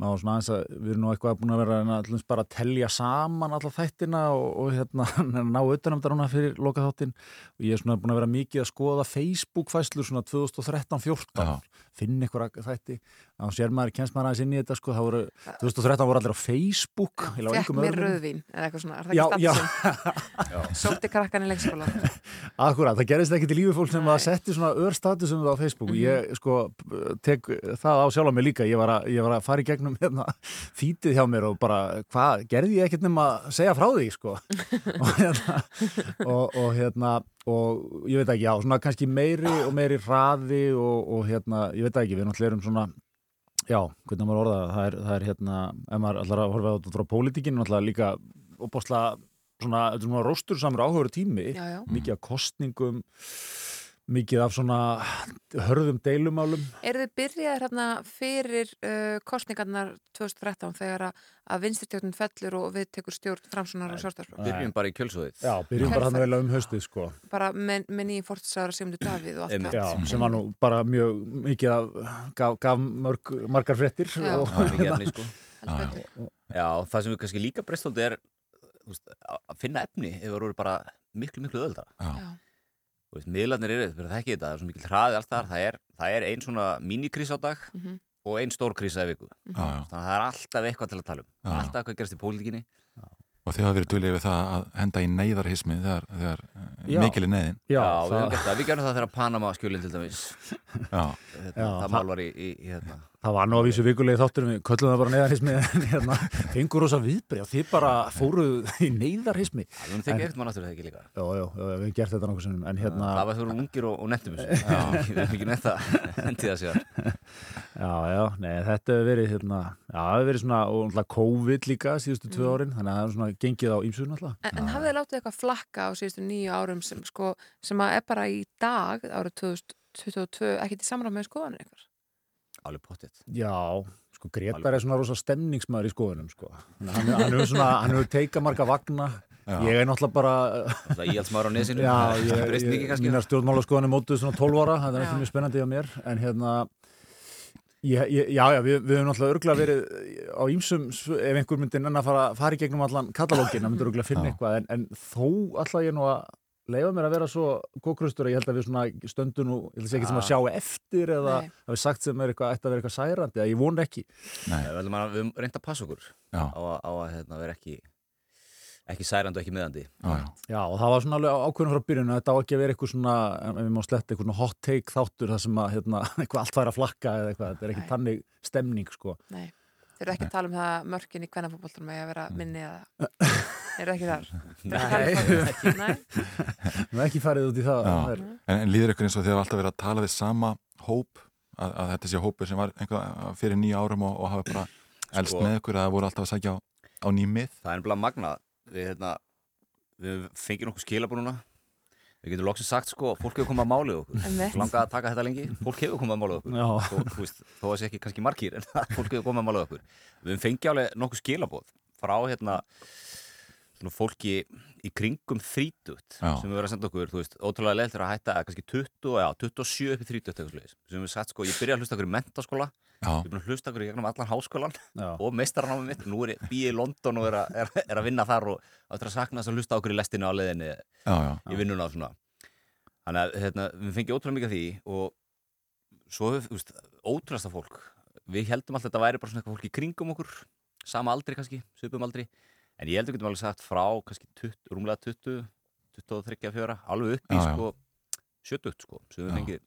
maður svona aðeins að við erum nú eitthvað búin að vera að bara að telja saman alla þættina og, og hérna ná utanum þetta núna fyrir loka þáttin og ég er svona búin að vera mikið að skoða Facebook fæslur svona 2013-14 finn eitthvað þætti. Þá sér maður, kennst maður aðeins inn í þetta sko, það voru 2013 voru allir á Facebook Fekk mér rauðvín eða eitthvað svona, er það Já, ekki já. statusum? Sótti krakkan í leikskóla. Akkurat, það gerist ekki til lífi fólk sem að setti svona ör statusum á Facebook. Mhm. ég sko tek það á sjálf á mig líka. Ég var að, ég var að fara í gegnum hérna, fítið hjá mér og bara hvað, gerði ég ekkert nema að segja frá því sko? Og hérna og, og hérna og ég veit ekki, já, svona kannski meiri og meiri hraði og, og hérna, ég veit ekki, við náttúrulega erum svona já, hvernig maður orða það, er, það er hérna, ef maður allar að horfa á þetta frá pólitíkinu, náttúrulega líka opbáslega svona, þetta er svona róstur samur áhugur tími, Já, já. mikið af kostningum mikið af svona hörðum deilumálum Er þið byrjaðir hérna fyrir uh, kostningarnar 2013 þegar að, að vinstistjórnin fellur og við tekur stjórn framsunar og sjálfstæðsflokk? Byrjum bara í kjölsóðið. Já, byrjum bara hann vel um haustið sko Bara með, með nýjum fórtisára Sigmundur Davíð og allt Einmitt. Já, sem var nú bara mjög mikið af, gaf, gaf mörg, margar fréttir Já. og, Það er efni, sko. Já, það sem við kannski líka breystóldi er þú veist, að finna efni ef það eru bara miklu, miklu öðuldra. Já. Þú veist, miðlarnir eru, það ekki þetta, það er svo mikil hraði allt þar, það er, það er ein svona mínikrís á dag Mhm. og ein stór krísa í viku. Já, já. Þannig að það er alltaf eitthvað til að tala um. Já. Alltaf eitthvað gerst í pólitíkinni. Og þið hafa verið duðlega við það að henda í neyðarhismi þegar, þegar Já. mikil er neyðin. Já, við gert það. Við gerum það þegar Panama skjölinn til dæmis. Já. Þetta, Já, það það- mál var í, í, í hérna. Það var nú að vísu vikulegi þáttur við köllum það bara neyðarhismi en hérna, fengur rosa viðbrið og þið bara fóruð í neyðarhismi Það er ekkert mann aftur það ekki líka. Já, já, já, við hefum gert þetta nokkuð sinnum en hérna Það var þú eru ungir og, og nettum. Við erum ekki netta hendið það sér. Já, já, nei, þetta hefur verið hérna, já, það hefur verið svona og náttúrulega COVID líka síðustu tvö Mm. árin þannig að það er svona gengið á ímsu náttúrulega En, en hafið þið látið eitthvað flakka á síðustu nýju árum sem, sko, sem að er bara í dag árið 2022 ekkert í samráð með skoðanir ykkur? Alveg pottitt. Já, sko Gretar er svona rosa stemningsmaður í skoðunum sko. Hann, hann hefur svona, hann hefur teikað marga vagna Já. ég er náttúrulega bara Það er íhaldsmaður á nesinu. Mínar stjórnmála skoðanir mótuð svona 12 ára, það er ekki mjög spennandi á mér en hérna ég, ég, já, já, við, við höfum náttúrulega örgulega verið á ýmsum, ef einhver myndi nenn að fara, fara í gegnum allan katalógin, það myndi örgulega finna Já. eitthvað en, en þó alltaf ég nú að leifa mér að vera svo góðkrustur að ég held að við svona stöndum nú, ég held að sé ekki sem að sjá eftir eða Nei. hafi sagt sem er eitthvað, að vera eitthvað særandi, eða ég von ekki Nei. Við höfum að- við að passa okkur Já. á, að- á að hérna, vera ekki ekki særandi og ekki meðandi. Já, já. Og það var svona alveg ákveðin frá byrjun að þetta á ekki að vera eitthvað svona, ef við má sletta eitthvað svona hot take þáttur þar sem að hérna, eitthvað allt væri að flakka eða eitthvað, þetta er ekki tannig stemning sko. Nei. Þeir eru ekki að tala um það að mörkin í kvennafótboltanum að vera minni eða Þeir eru ekki þar? Það. Nei. Við erum ekki farið út í það, það er, En, en líður ykkur eins og þið hafa alltaf verið að tala við sama hóp að, að þetta sé hópur sem var einhvað fyrir nýja árum og, og hafa bara elst Sko- með ykkur að það voru alltaf að sækja á, á nýmið Það er bara magna við, hérna, við fengið nokkuð skilabúnuna við getum loksins sagt sko fólk hefur komið að málið okkur. Langa að taka þetta lengi, fólk hefur komið að málið okkur. Þó, þú veist, þó að sé ekki kannski margir en fólk hefur komið að málið okkur. Við fengið alveg nokkuð skilabóð frá hérna svona fólki í kringum þrítugt Já. sem við verðum að senda okkur, þú veist, ótrúlega leilt er að hætta að kannski 20, já, 27 upp í 30 eitthvað svoleiðis. sem við sagt sko, ég byrja að hlusta okkur í mentaskóla Já. ég er búin að hlusta okkur í gegnum allan háskólan Já. og meistaranámið mitt, nú er ég býið í London og er að, er, er að vinna þar og áttur að sakna þess að hlusta okkur í lestinu á já. í vinnuna og svona þannig að hérna, við fengið ótrúlega mikið því og svo þú veist, ótrúlega fólk við heldum alltaf að þetta væri bara svona eitthvað fólk í kringum okkur sama aldri kannski, svipum aldri en ég heldur getum alveg sagt frá kannski 20, rúmlega 20 23, 4, alveg upp í Já, já. sko 70 sko, sem við fengið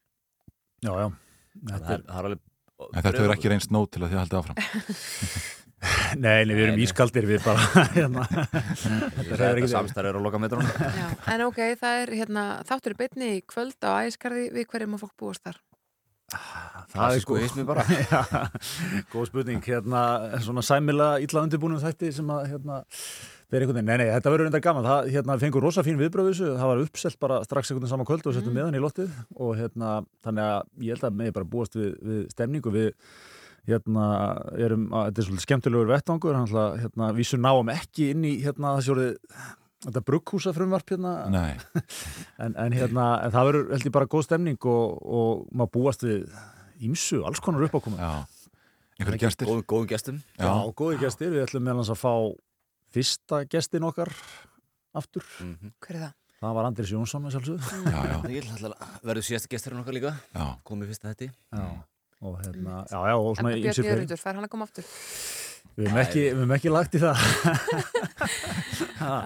já, já það þetta er, það er alveg En þetta verður ekki reynst nót til að þið haldið áfram Nei, nei, við erum ískaldir við bara hérna. Þetta er ekki samstarf er á lokametrunum. Já, en ok, það er hérna, þáttur í beinni í kvöld á æskarði við hverjum að fólk búast þar. Klassísku hismi bara. Já, góð spurning, hérna, svona sæmila illa undirbúnum þætti sem að, hérna, nei, nei, þetta verður enda gaman, það, hérna, fengur rosa fín viðbröð við þessu, það var uppselt bara strax einhvern saman kvöld og settum Mm. með hann í lottið og hérna, þannig að ég held að með bara búast við, við stemningu, við, hérna, erum, að, þetta er svolítið skemmtilegur ætla, hérna, vísum náum ekki inn í, hérna, þessi orðið, þetta brugghúsa frumvarp hérna? Nei. en, en hérna, en það verður held ég bara góð stemning og, og maður búast við ímsu, alls konar uppákomum. Já, einhverju gestir? Góðum, góðum gestum. Já, góði gestir, við ætlum meðal hans að fá fyrsta gestin okkar aftur. Hver er það? Það var Andris Jónsson verður síðasta gesturinn okkar líka. Já. komið fyrsta þetta Já, og hérna, já, já, og svona Björn ýmsir fleiri. Jörgundur, fær hann að koma aftur? Við hefum ekki, við hefum ekki lagt í það. Já.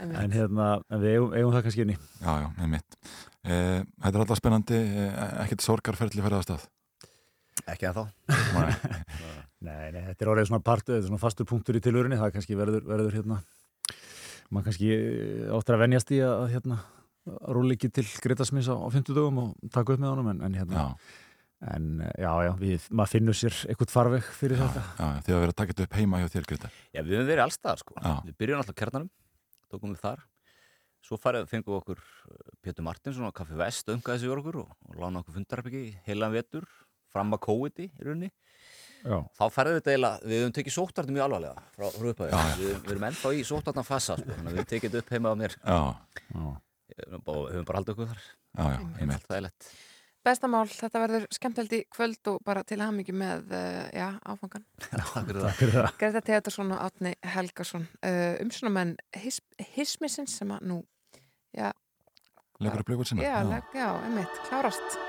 En hérna, en við eigum, eigum það kannski inn í Já, já, með mitt eh, Þetta er alltaf spennandi eh, ekkert sorgarferðli fyrir að stað Ekki að þá Nei, nei, þetta er orðið svona partu, þetta er svona fastur punktur í tilvörinni, það kannski verður, verður hérna, maður kannski áttur að venjast í að hérna, rúli ekki til Gretasmís á, á 50 dögum og taka upp með honum, en, en hérna, en já, já, við, maður finnur sér eitthvað farveg fyrir þetta. Já, þið hafa verið að taka þetta upp heima hjá þér, Greta Já, við höfum verið allstaðar sko Já. Við byrjum alltaf kjarnanum, tókum við þar Svo farið, fengum við okkur uh, Pétur Martinsson á Kaffi Vest öngaði sig úr okkur og, og lána okkur fundararbyggi heilan vetur, fram að COVID í rauninni Já. Þá færðum við þetta eiginlega, við höfum tekið sóttartum mjög alvarlega frá, Já, já. við, við erum ennþá í sóttartan fasa sko, þannig að við tekið þetta upp heima á mér Já. Já. Við höfum bara, höfum bara haldið okkur þar Já, já, Bestamál, þetta verður skemmtildi kvöld og bara til hamingi með, uh, já, áfangan. Takk fyrir það. Greta Teatarsson og Átni Helgason, uh, umsjónamenn his, Hismisins sem að nú, já, Leggur upp leikur sinna já, leg, já, einmitt, klárast.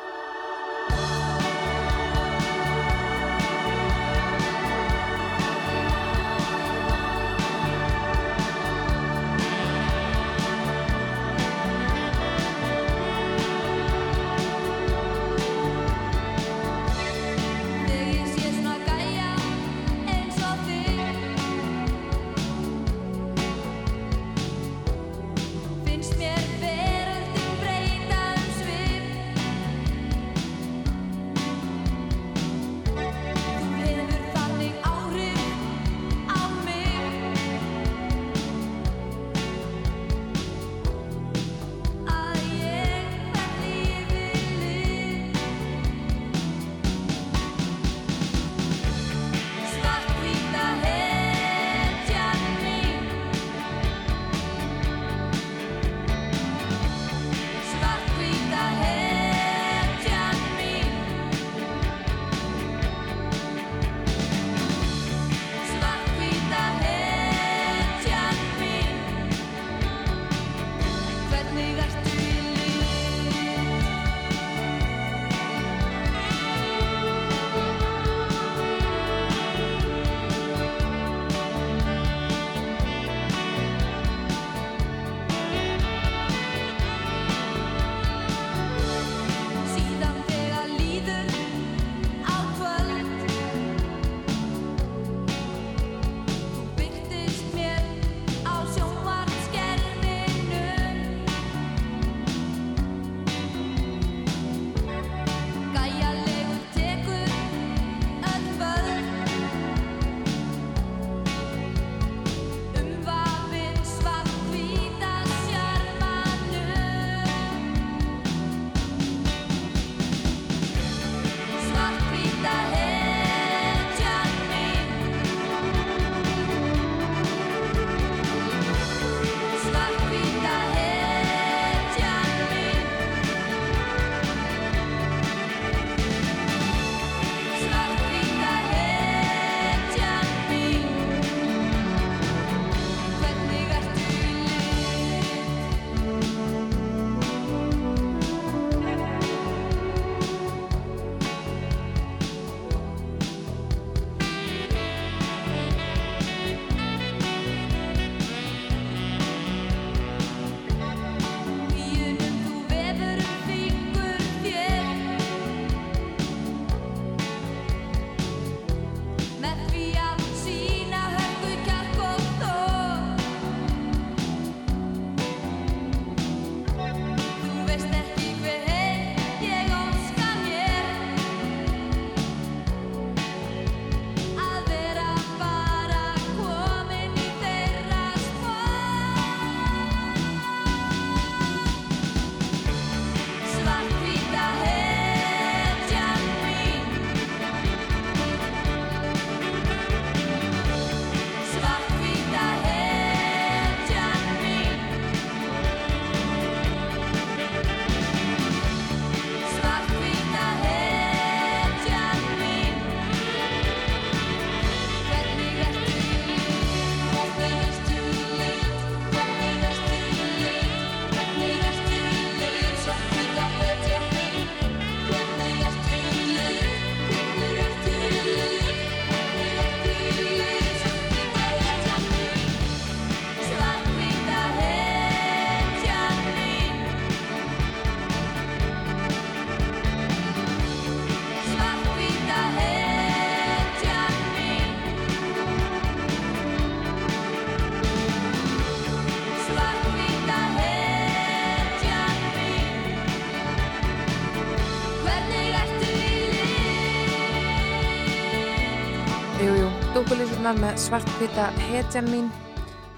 Rósunar með svartpita hetjan mín.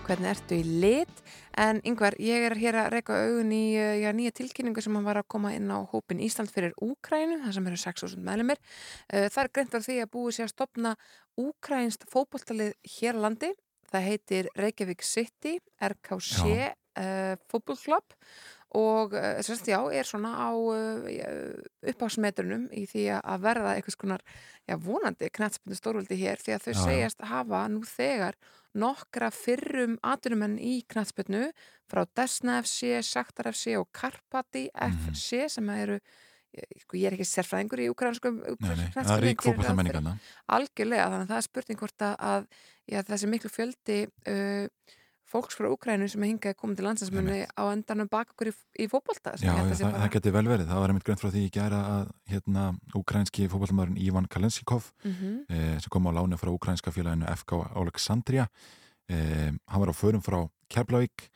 Hvernig ertu í lit? En yngvar, ég er hér að reyka augun í uh, já, nýja tilkynningu sem hann var að koma inn á hópin Ísland fyrir Úkrænu það sem eru 6.000 meðlumir uh, það er greint var því að búið sér að stopna Úkrænst fótbolltalið hér á landi. Það heitir Reykjavík City RKC uh, fótbollklubb og uh, sérst, já, er svona á uh, uppásmetrunum í því að verða einhvers konar, já, vonandi knætspindu stórvöldi hér því að þau Já, segjast hafa nú þegar nokkra fyrrum atunumenn í knætspinnu frá Desna FC, Saktar FC og Karpati FC sem eru ég- sko, ég er ekki sérfræðingur í ukrainskum það er rík fótbolta menningarna. algjörlega, þannig að það er spurning hvort að, að já, þessi miklu fjöldi uh, fólks frá Úkrænu sem er hingað komið til landsinsmunni á endanum bak okkur í, í fótbolta sem Já, ég það, bara- það geti vel verið. Það var einmitt greint frá því í gæra að hérna, ukrainski fótballmæðurinn Ivan Kalensikov Mhm. eh, sem kom á láni frá ukrainska félaginu FK Alexandria eh, hann var á förum frá Keflavík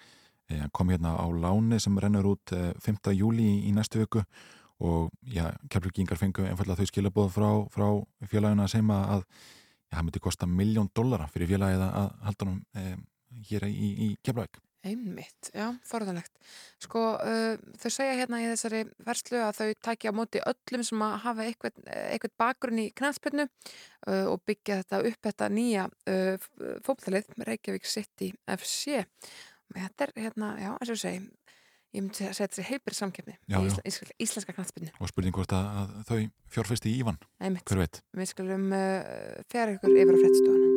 eh, hann kom hérna á láni sem rennur út eh, 5. júli í, í næstu viku og já, Keflavíkingar fengu einfallega þau skilabóð frá, frá félaginu að segja að já, það myndi kosta miljón dollara fyrir félagið að að halda eh, hér í, í Keflavík Einmitt, já, forðanlegt. Sko, uh, þau segja hérna í þessari verslu að þau tækja á móti öllum sem að hafa eitthvað, eitthvað bakgrunn í knæðspilnu uh, og byggja þetta upp þetta nýja uh, fókbaltalið með Reykjavík City FC. Þetta er hérna, já, eins og segi, ég myndi að segja þessi heilbyrð samkeppni Já, í já. ísla, ísla, íslenska knæðspilnu. og spurning hvort að, þau fjárfesti í Ívan Einmitt. hver veit Við skulum fjara ykkur yfir á fréttstofuna.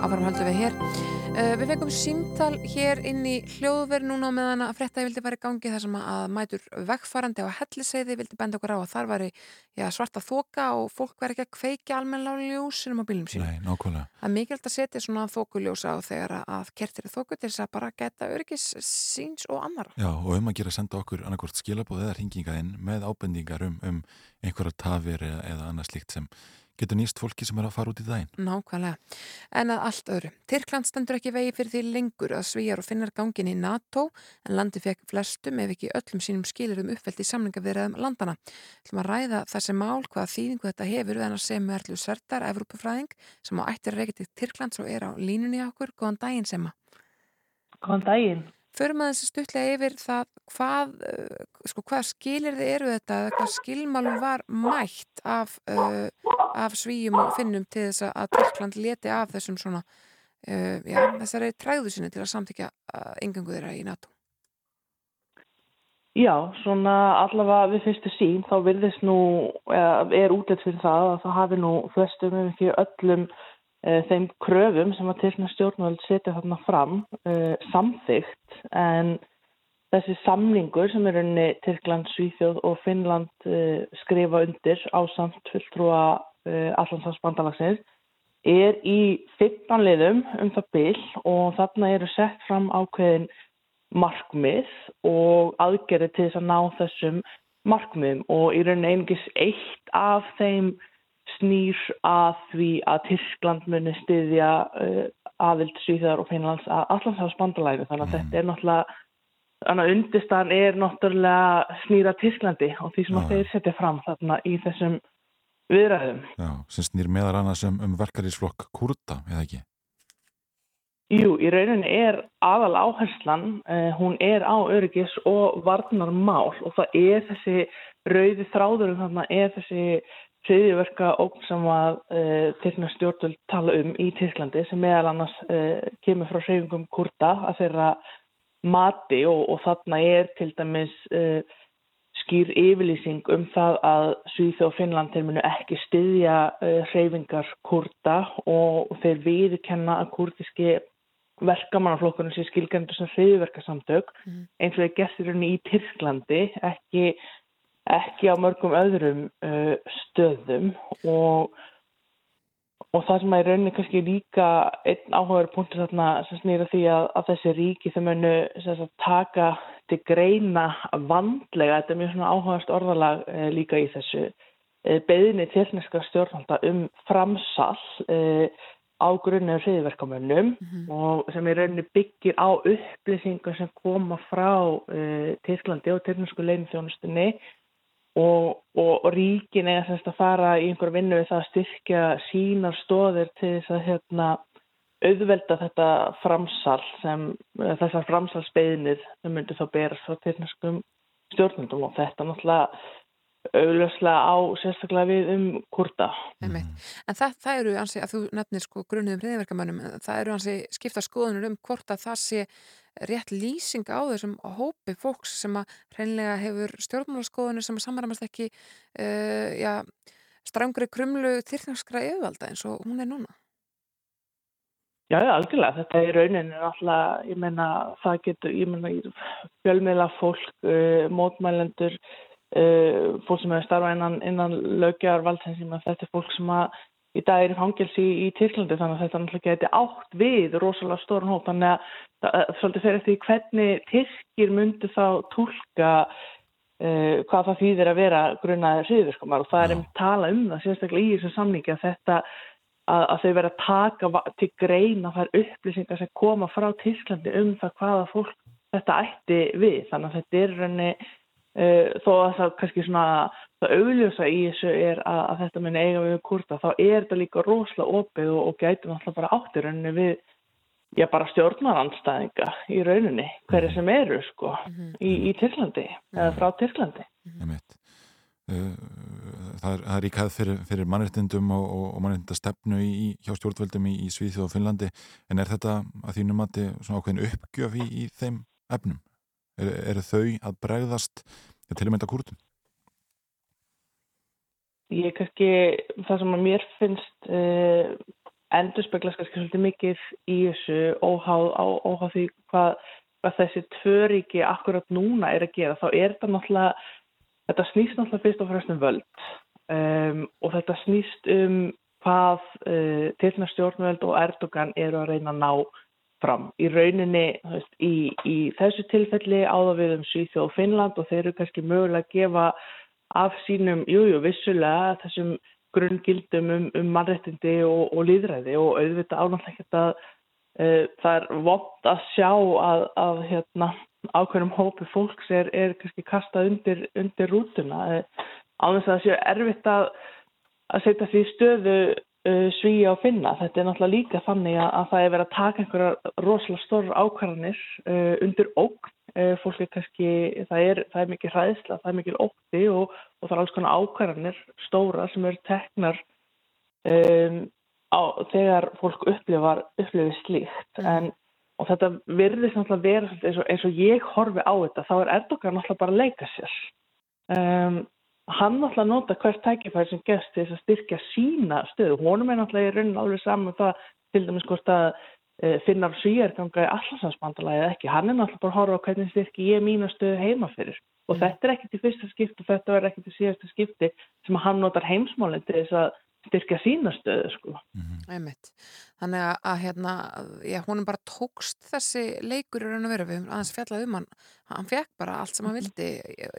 Jú, jú, áfram höldum við hér. Uh, við fengum símtal hér inn í hljóðverð núna á meðan að frétta vildi í gangi þar sem að mætur vegfarandi á helliseiði vildi benda okkur á að þar já, svarta þoka og fólk verði ekki að kveikja almennilega á ljósinum á bílum sínum. Nei, nákvæmlega Það er mikilvægt að setja svona þokuljósa á þegar að kertir er þoku til þess að bara geta öryggis síns og annara. Já, og um að gera senda okkur annarkvort skilabóð eða hringinga inn með ábendingar um, um einhverja tafir eða, eða annað slíkt sem getur nýst fólki sem er að fara út í daginn. Nákvæmlega. En að allt öðru. Tyrkland stendur ekki vegi fyrir því lengur að svíjar og finnar gangin í NATO en landi fekk flestum ef ekki öllum sínum skilurum uppveldi í samlingavirðaðum landana. Ætlum að ræða þessi mál hvaða þýðingu þetta hefur en að sem Erlu Svertar, Evrópufræðing sem á ættir til Tyrklands og er á línunni okkur. Góðan daginn Sema. Góðan daginn. Förum að þessi stuttlega yfir það hvað, uh, sko, hvað skilir þið eru þetta eða hvað skilmálum var mætt af, uh, af svíjum og finnum til þess að Tyrkland leti af þessum svona, uh, já, þessari træðu sinni til að samtíkja engangu þeirra í NATO. Já, svona allavega við fyrstu sín þá virðist nú, er útlætt fyrir það að það hafi nú flestum ef ekki öllum þeim kröfum sem að tilkna stjórnvöld setja þarna fram e, samþygt en þessi samningur sem er unni Tyrkland, Svíþjóð og Finnland e, skrifa undir á samt fulltrúa e, Allandsafsbandalagsins er í 15 liðum um það byll og þarna eru sett fram ákveðin markmið og aðgerði til þess að ná þessum markmiðum. Og í rauninni einungis eitt af þeim snýr að því að Tyrkland muni styðja uh, aðild Svíþjóðar og Finnlands að Allandshafsbandalægu þannig að þetta er náttúrulega þannig að undirstaðan er náttúrulega snýra Tyrklandi og því sem að þeir setja fram þarna í þessum viðræðum. Já, sem snýr meðar annars um, um verkarísflokk Kurta, eða ekki? Jú, í rauninni er aðal áherslan, uh, hún er á öryggis og varnarmál og það er þessi rauði þráðurum þarna, er þessi hriðiverka ógn sem að uh, Tyrkna stjórnvöld tala um í Tyrklandi sem meðal annars uh, kemur frá hreyfingum kurta að þeirra mati og, og þarna er til dæmis uh, skýr yfirlýsing um það að Svíþjóð og Finnland þeir munu ekki styðja hreyfingar kurta og þeir viðkenna að kurdiski verkamannaflokkurinn sé skilgjendur sem hriðiverkasamtök eins og þeir gestur henni í Tyrklandi ekki, ekki á mörgum öðrum uh, stöðum og Og það sem að í rauninni kannski líka einn áhugaður punktur þarna sem snýra því að, að þessi ríki þau sagt, taka til greina vandlega, þetta er mjög svona áhugast orðalag e, líka í þessu e, beðinni tilneska stjórnvalda um framsall e, á grunni af hriðverkamönnum og sem í rauninni byggir á upplýsingum sem koma frá uh, Tyrklandi og Tyrknarsku leinþjónustunni og, og, ríkin eða semst að fara í einhver vinnu við það að styrkja sínar stóðir til þess að hérna auðvelda þetta framsal sem eh, þessar framsalsbeðinir sem myndi þá berast frá tyrknarskum stjórnundum og þetta náttúrulega auðvitað á sérstaklega við um kurta. Einmitt. En það, það eru ansi, að þú nefnir sko grunniðum hriðverkamönnum, það eru ansi skipta skoðunur um hvort að það sé rétt lýsing á þessum hópi fólks sem að hreinlega hefur stjórnmálaskoðunir sem að samaramast ekki uh, já, strangri krumlu þyrknarskra yfirvalda eins og hún er núna. Já, já, algjörlega. Þetta er rauninni alltaf, ég menna, það getur, ég menna, fjölmiðla fólk, uh, mótmælendur, uh, fólk sem hefur starfað innan, innan lögjarvaldsins, ég menna, þetta er fólk sem að í dag er í fangelsi í, í Tyrklandi, þannig að þetta náttúrulega geti átt við rosalega stórn hóp, þannig að það svolítið fyrir því hvernig Tyrkir myndi þá tólka uh, hvað það þýðir að vera grunnaðir hriðverkamar og það er um tala um það sérstaklega í þessu samningi að þetta að, að þau verða að taka til greina þær upplýsingar sem koma frá Tyrklandi um það hvaða fólk þetta ætti við. Þannig að þetta er uh, þó að það kannski svona það augljósa í þessu er að, að þetta minni eiga við kurta, þá er þetta líka rosalega opið og, og gæti náttúrulega bara áttir rauninni við já bara stjórnarandstæðinga í rauninni, hverju sem eru sko í, í Tyrklandi eða frá Tyrklandi. Einmitt. Uh, það er, það er ríkað fyrir, fyrir mannrettindum og, og, og mannrettindastefnu í, hjá stjórnvöldum í, í Svíþjóð og Finnlandi en er þetta að þínu mati svona ákveðin uppgjöf í, í þeim efnum? Er, eru þau að bregðast til að mynda kúrtum? Ég kannski, það sem að mér finnst uh, endur speglast kannski svolítið mikið í þessu óháð, á, óháð því hvað, hvað þessi tvöríki akkurat núna er að gera, þá er þetta náttúrulega Þetta snýst náttúrulega fyrst og fremst um völd um, og þetta snýst um hvað uh, tilnast stjórnvöld og Erdogan eru að reyna að ná fram. Í rauninni, veist, í, í þessu tilfelli áða við um Svíþjóð og Finnland og þeir eru kannski mögulega að gefa af sínum, jújú, jú, vissulega þessum grunngildum um, um mannrettindi og, og líðræði og auðvitað ánáttúrulega ekki að uh, það er vond að sjá að, að hérna ákveðnum hópi fólks er, er kannski kastað undir, undir rútuna á þess að það séu erfitt að, að setja því stöðu svíja og finna. Þetta er náttúrulega líka þannig að, að það er verið að taka einhverja rosalega stóra ákvarðanir uh, undir ógn. Uh, fólk er kannski, það er, það er mikið hræðsla, það er mikið ógti og, og það er alls konar ákvarðanir stóra sem eru teknar um, á, þegar fólk upplifar, upplifir slíkt. En Og þetta virðist náttúrulega vera eins og, eins og ég horfi á þetta, þá er Erdogan náttúrulega bara að leika sér. Um, hann náttúrulega nota hvert tækifæri sem gefst til þess að styrkja sína stöðu. Honum er náttúrulega í raunin alveg saman það til dæmis hvort að e, finnar svíjar ganga í allarsvarsbandalagi eða ekki. Hann er náttúrulega bara að horfa á hvernig styrki ég mína stöðu heima fyrir. Og mm. þetta er ekki til fyrsta skipti og þetta er ekki til síðasta skipti sem hann notar heimsmálinn til þess að styrkja sína stöðu sko. Mm -hmm. Þannig að, að hérna, já, hún bara tókst þessi leikur í raun og veru, við höfum aðeins fjallað um hann, hann fekk bara allt sem hann vildi,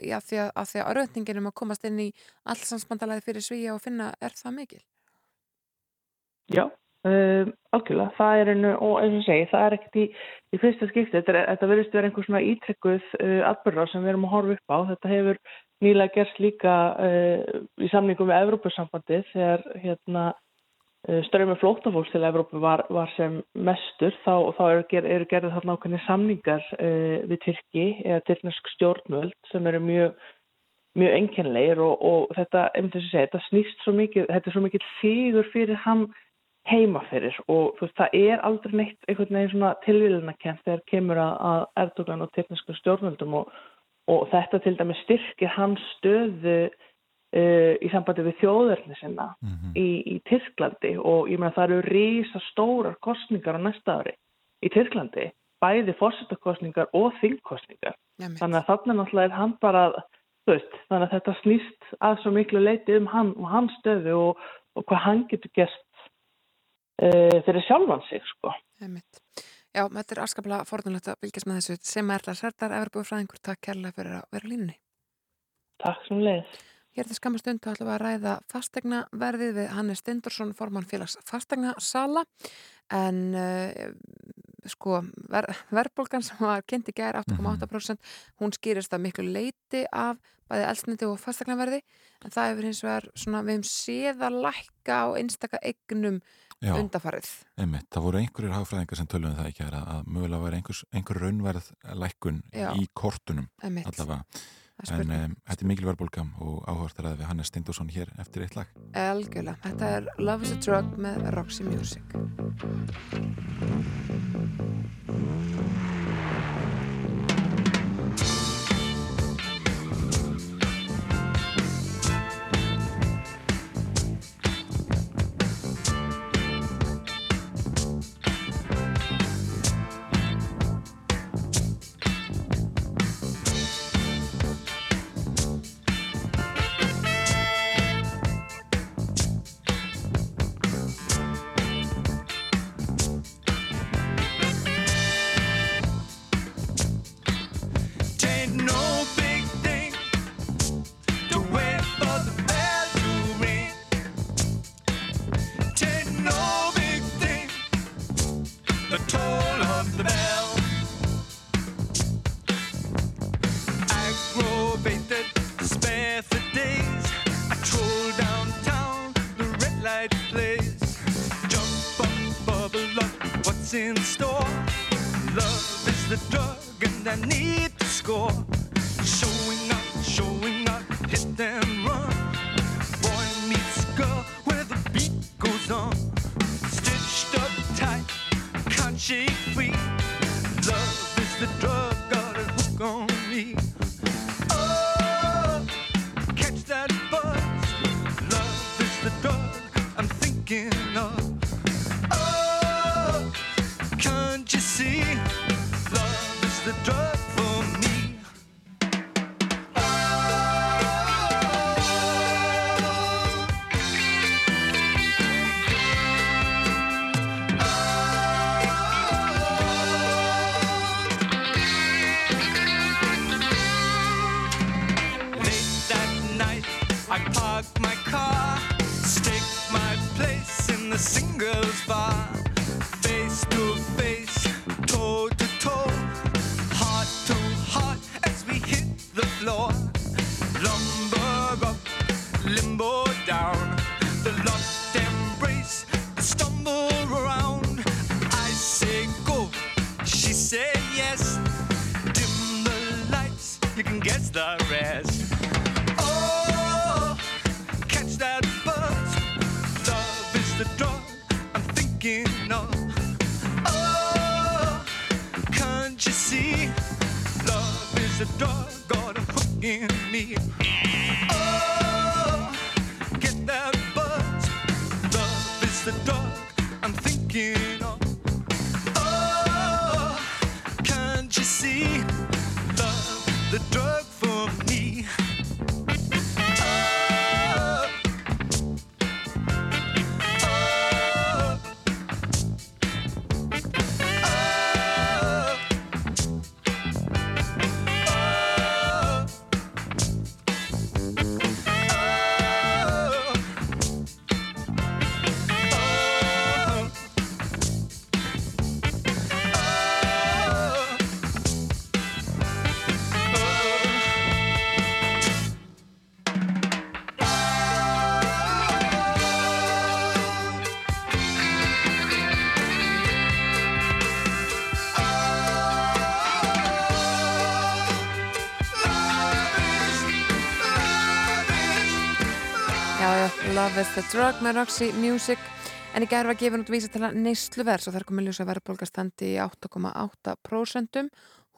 já, því að, að því að öröndinginum að komast inn í allsansbandalagi fyrir svíja og finna, er það mikil? Já, um, algjörlega, það er einu, og eins og segi, það er ekkert í, í fyrsta skipti, þetta, þetta verðist vera einhver svona ítrekkuð uh, atbyrðar sem við erum að horfa upp á, þetta hefur nýlega gerst líka uh, í samningum með Evrópussambandið þegar hérna, uh, ströymið flótafólks til Evrópu var, var sem mestur þá, þá eru, ger, eru gerðið þarna ákveðni samningar uh, við Tyrki eða Tyrknesk stjórnvöld sem eru mjög mjög enginleir og, og þetta, segja, þetta snýst svo mikið, þetta er svo mikið sigur fyrir hann heima fyrir og veist, það er aldrei neitt einhvern veginn svona tilvílunarkent þegar kemur að, að Erdogan og Tyrknesku stjórnvöldum og og þetta til dæmi styrkir hans stöðu uh, í sambandi við þjóðurni sinna mm -hmm. í, í Tyrklandi. Og ég meina það eru rísa stórar kostningar á næsta ári í Tyrklandi, bæði fórsettakostningar og þingkostningar þannig að þannig náttúrulega er hann bara veist, þannig að þetta snýst að svo miklu leiti um hann og hans stöðu og, og hvað hann getur gert uh, fyrir sjálfan sig sko. Emitt Já, þetta er afskaplega forðunlegt að fylgjast með þessu. Sem er það sérðar Everbúið fræðingur, takk kærlega fyrir að vera línunni. Takk sem leið Hér til skamma stundu ætlum við að ræða fastegnaverðið við Hannes Stendursson, formann félags fastegnasala en uh, sko ver, verðbólgan sem var kynnt í gær 8,8% hún skýrist að miklu leiti af bæði elsniti og fastegnaverði en það hefur hins vegar svona við hefum séð að lækka á einstaka eignum Já. undafarið. Einmitt, það voru einhverjir hagfræðingar sem töluðum það ekki að, að mögulega einhvers, einhver raunverð lækkun í kortunum Einmitt. allavega. En um, þetta er mikil verðbólgam og áhvert að við Hannes Steindorsson hér eftir eitt lag. Elgjörlega, þetta er Love is a Drug með Roxy Music. Is the Drug með Roxy Music. En í gerð var gefin út vísa til að neysluverðs og þar komið ljósa verðbólgastandi í 8,8%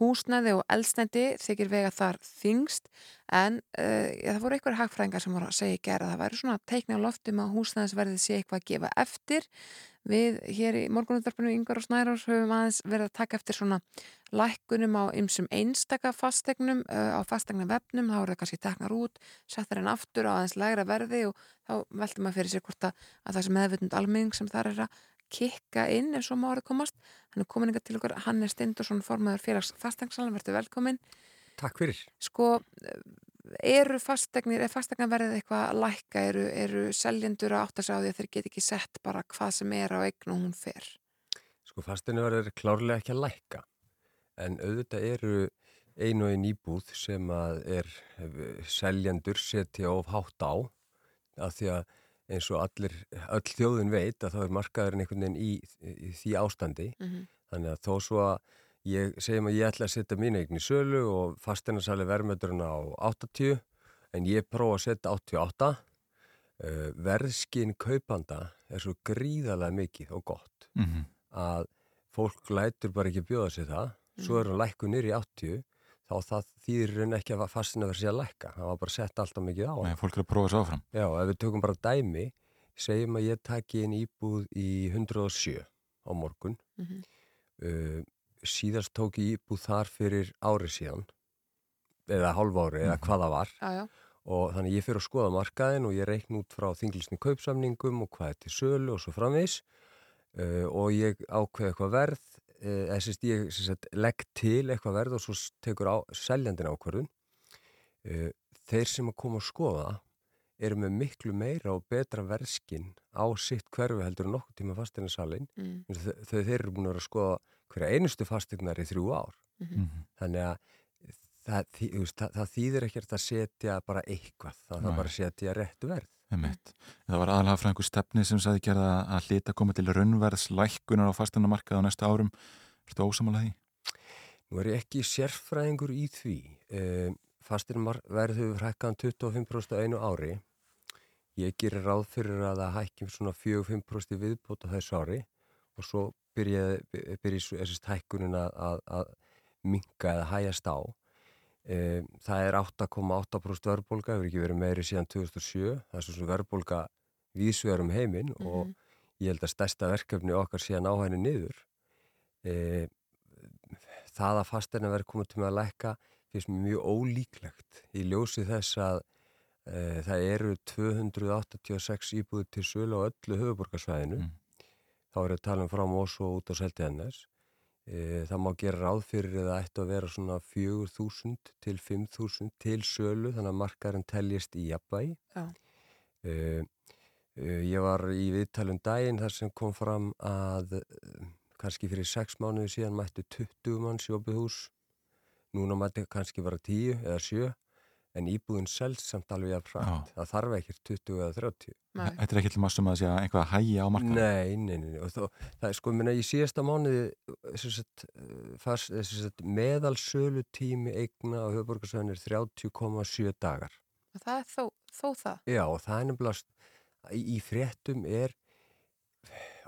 húsnæði og eldsnendi þykir vega þar þingst en uh, já, það voru einhverja hagfræðingar sem voru að segja í gerð að það væri svona teikni á loftum að húsnæðisverðið sé eitthvað að gefa eftir við hér í morgunutvarpinu Yngvar og Snærós höfum aðeins verið að taka eftir svona lækkunum á ymsum einstaka fastegnum uh, á fastegna vefnum, þá eru það kannski teknar út settar henn aftur á aðeins lægra verði og þá veldur maður fyrir sér hvort að, að það sem meðvitund almenning sem þar er að kikka inn ef svo má orðið komast. Hann er komin ykkar til okkur, hann er Steindorsson formaður félags fastegnssalan, verður velkomin Takk fyrir. Sko, eru fastegnir, er fastegnaverðið eitthvað að lækka, eru, eru seljendur að átta sig á því að þeir get ekki sett bara hvað sem er á eign og hún fer? Sko fastegnverðið er klárlega ekki að lækka en auðvitað eru einu og einn íbúð sem að er seljendur setja of hátt á af því að eins og allir, öll þjóðin veit að þá er markaðurinn einhvern veginn í, í því ástandi Mhm. þannig að þó svo að ég segjum að ég ætla að setja mín eigin í sölu og fasteinarsali verðmöturinn á 80 en ég prófa að setja 88 uh, verðskinn kaupanda er svo gríðarlega mikið og gott Mhm. að fólk lætur bara ekki bjóða sér það. Svo er hann lækku nýri í 80 þá það þýðir raun ekki að fastina verið sér að lækka. Það var bara sett alltaf mikið á Nei, fólk er að prófa þessu áfram. Já, ef við tökum bara dæmi segjum að ég taki inn íbúð í 107 á morgun. Mhm. uh, síðast tók ég íbúð þar fyrir ári síðan eða hálf ári eða hvað það var. Já, já. og þannig ég fyrir að skoða markaðin og ég reikn út frá þinglisni kaupsamningum og hvað er til sölu og svo framvís uh, og ég ákveð eitthvað verð uh, eða sérst ég sérst, legg til eitthvað verð og svo tekur á, seljandin ákvörðun. Uh, þeir sem að koma að skoða eru með miklu meira og betra verðskinn á sitt hverfi heldur en nokkuð tíma fastegnasalinn Mm. þau þeir eru búin að vera að skoða hverja einustu fastegnar í þrjú ár Mhm. þannig að það, það, það þýðir ekkert að setja bara eitthvað, það Nei. er bara að setja rétt verð. Það var aðalega frá einhver stefni sem sagði gerða að hlita koma til raunverðs lækkunar á fasteinamarkað á næsta árum. Ertu ósamála því? Nú er ég ekki sérfræðingur í því. Um, Fastinverð hefur hækkað um 25% á einu ári. Ég gerir ráð fyrir að það hækkim svona 4-5% viðbót á þessu ári og svo byrjaði byrja þessist hækkunin að, að, minka eða hæjast á. Um, það er 8,8% verðbólga, hefur ekki verið meiri síðan 2007. Það er svona verðbólga vísvegar um heiminn og ég held að stærsta verkefni okkar sé að ná henni niður. Um, það að fasteina verið komið til með að lækka finnst mér mjög ólíklegt í ljósi þess að e, það eru 286 íbúður til sölu á öllu höfuborgarsvæðinu þá er að tala um frá Mosó út á Seltjarnes e, það má gera ráð fyrir að það ættu að vera svona 4.000 til 5.000 til sölu þannig að markarinn teljist í jafnvægi. E, e, ég var í viðtalum daginn þar sem kom fram að e, kannski fyrir 6 mánuði síðan mættu 20 manns í opið hús. Núna mætti kannski bara 10 eða 7 en íbúðin selst samt alveg að frætt það þarf ekkert 20 eða 30 Nei. Þetta er ekki til maður sem að segja einhvað að hægja á markaðum. Nei, nei, nei. Og þó, það er sko, minna, í síðasta mánuði fast, sem sagt, meðalsölu tími eigna á höfuborgarsvæðin er 30,7 dagar. Það er þó, þó það. Já, og það er nefnilega í, í fréttum er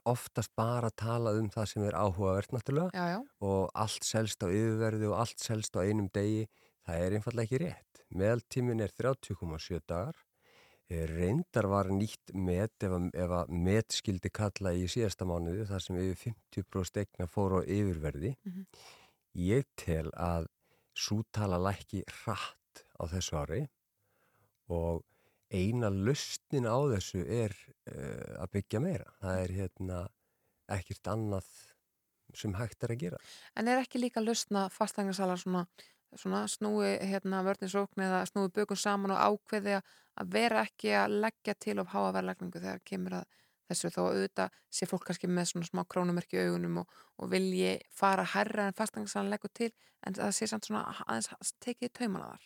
oftast bara talað um það sem er áhugavert náttúrulega Já, já. og allt selst á yfirverði og allt selst á einum degi, það er einfallega ekki rétt. Meðaltímin er 30,7 dagar Eh, Reyndar var nýtt met ef að, ef að met skildi kalla í síðasta mánuði þar sem yfir 50% egna fór á yfirverði. Mhm. Ég tel að sútala lækki hratt á þessu ári og eina lustin á þessu er uh, að byggja meira. Það er hérna ekkert annað sem hægt er að gera. En er ekki líka lustna fastægnasalar svona, svona snúi hérna vörninsókn eða snúi bökum saman og ákveði að vera ekki að leggja til of háa verðlækningu þegar kemur að þessu þó auðvitað sé fólk kannski með svona smá krónumerki í augunum og, og vilji fara herra en fastægnasalan leggur til en það sé samt svona aðeins tekið taumana þar.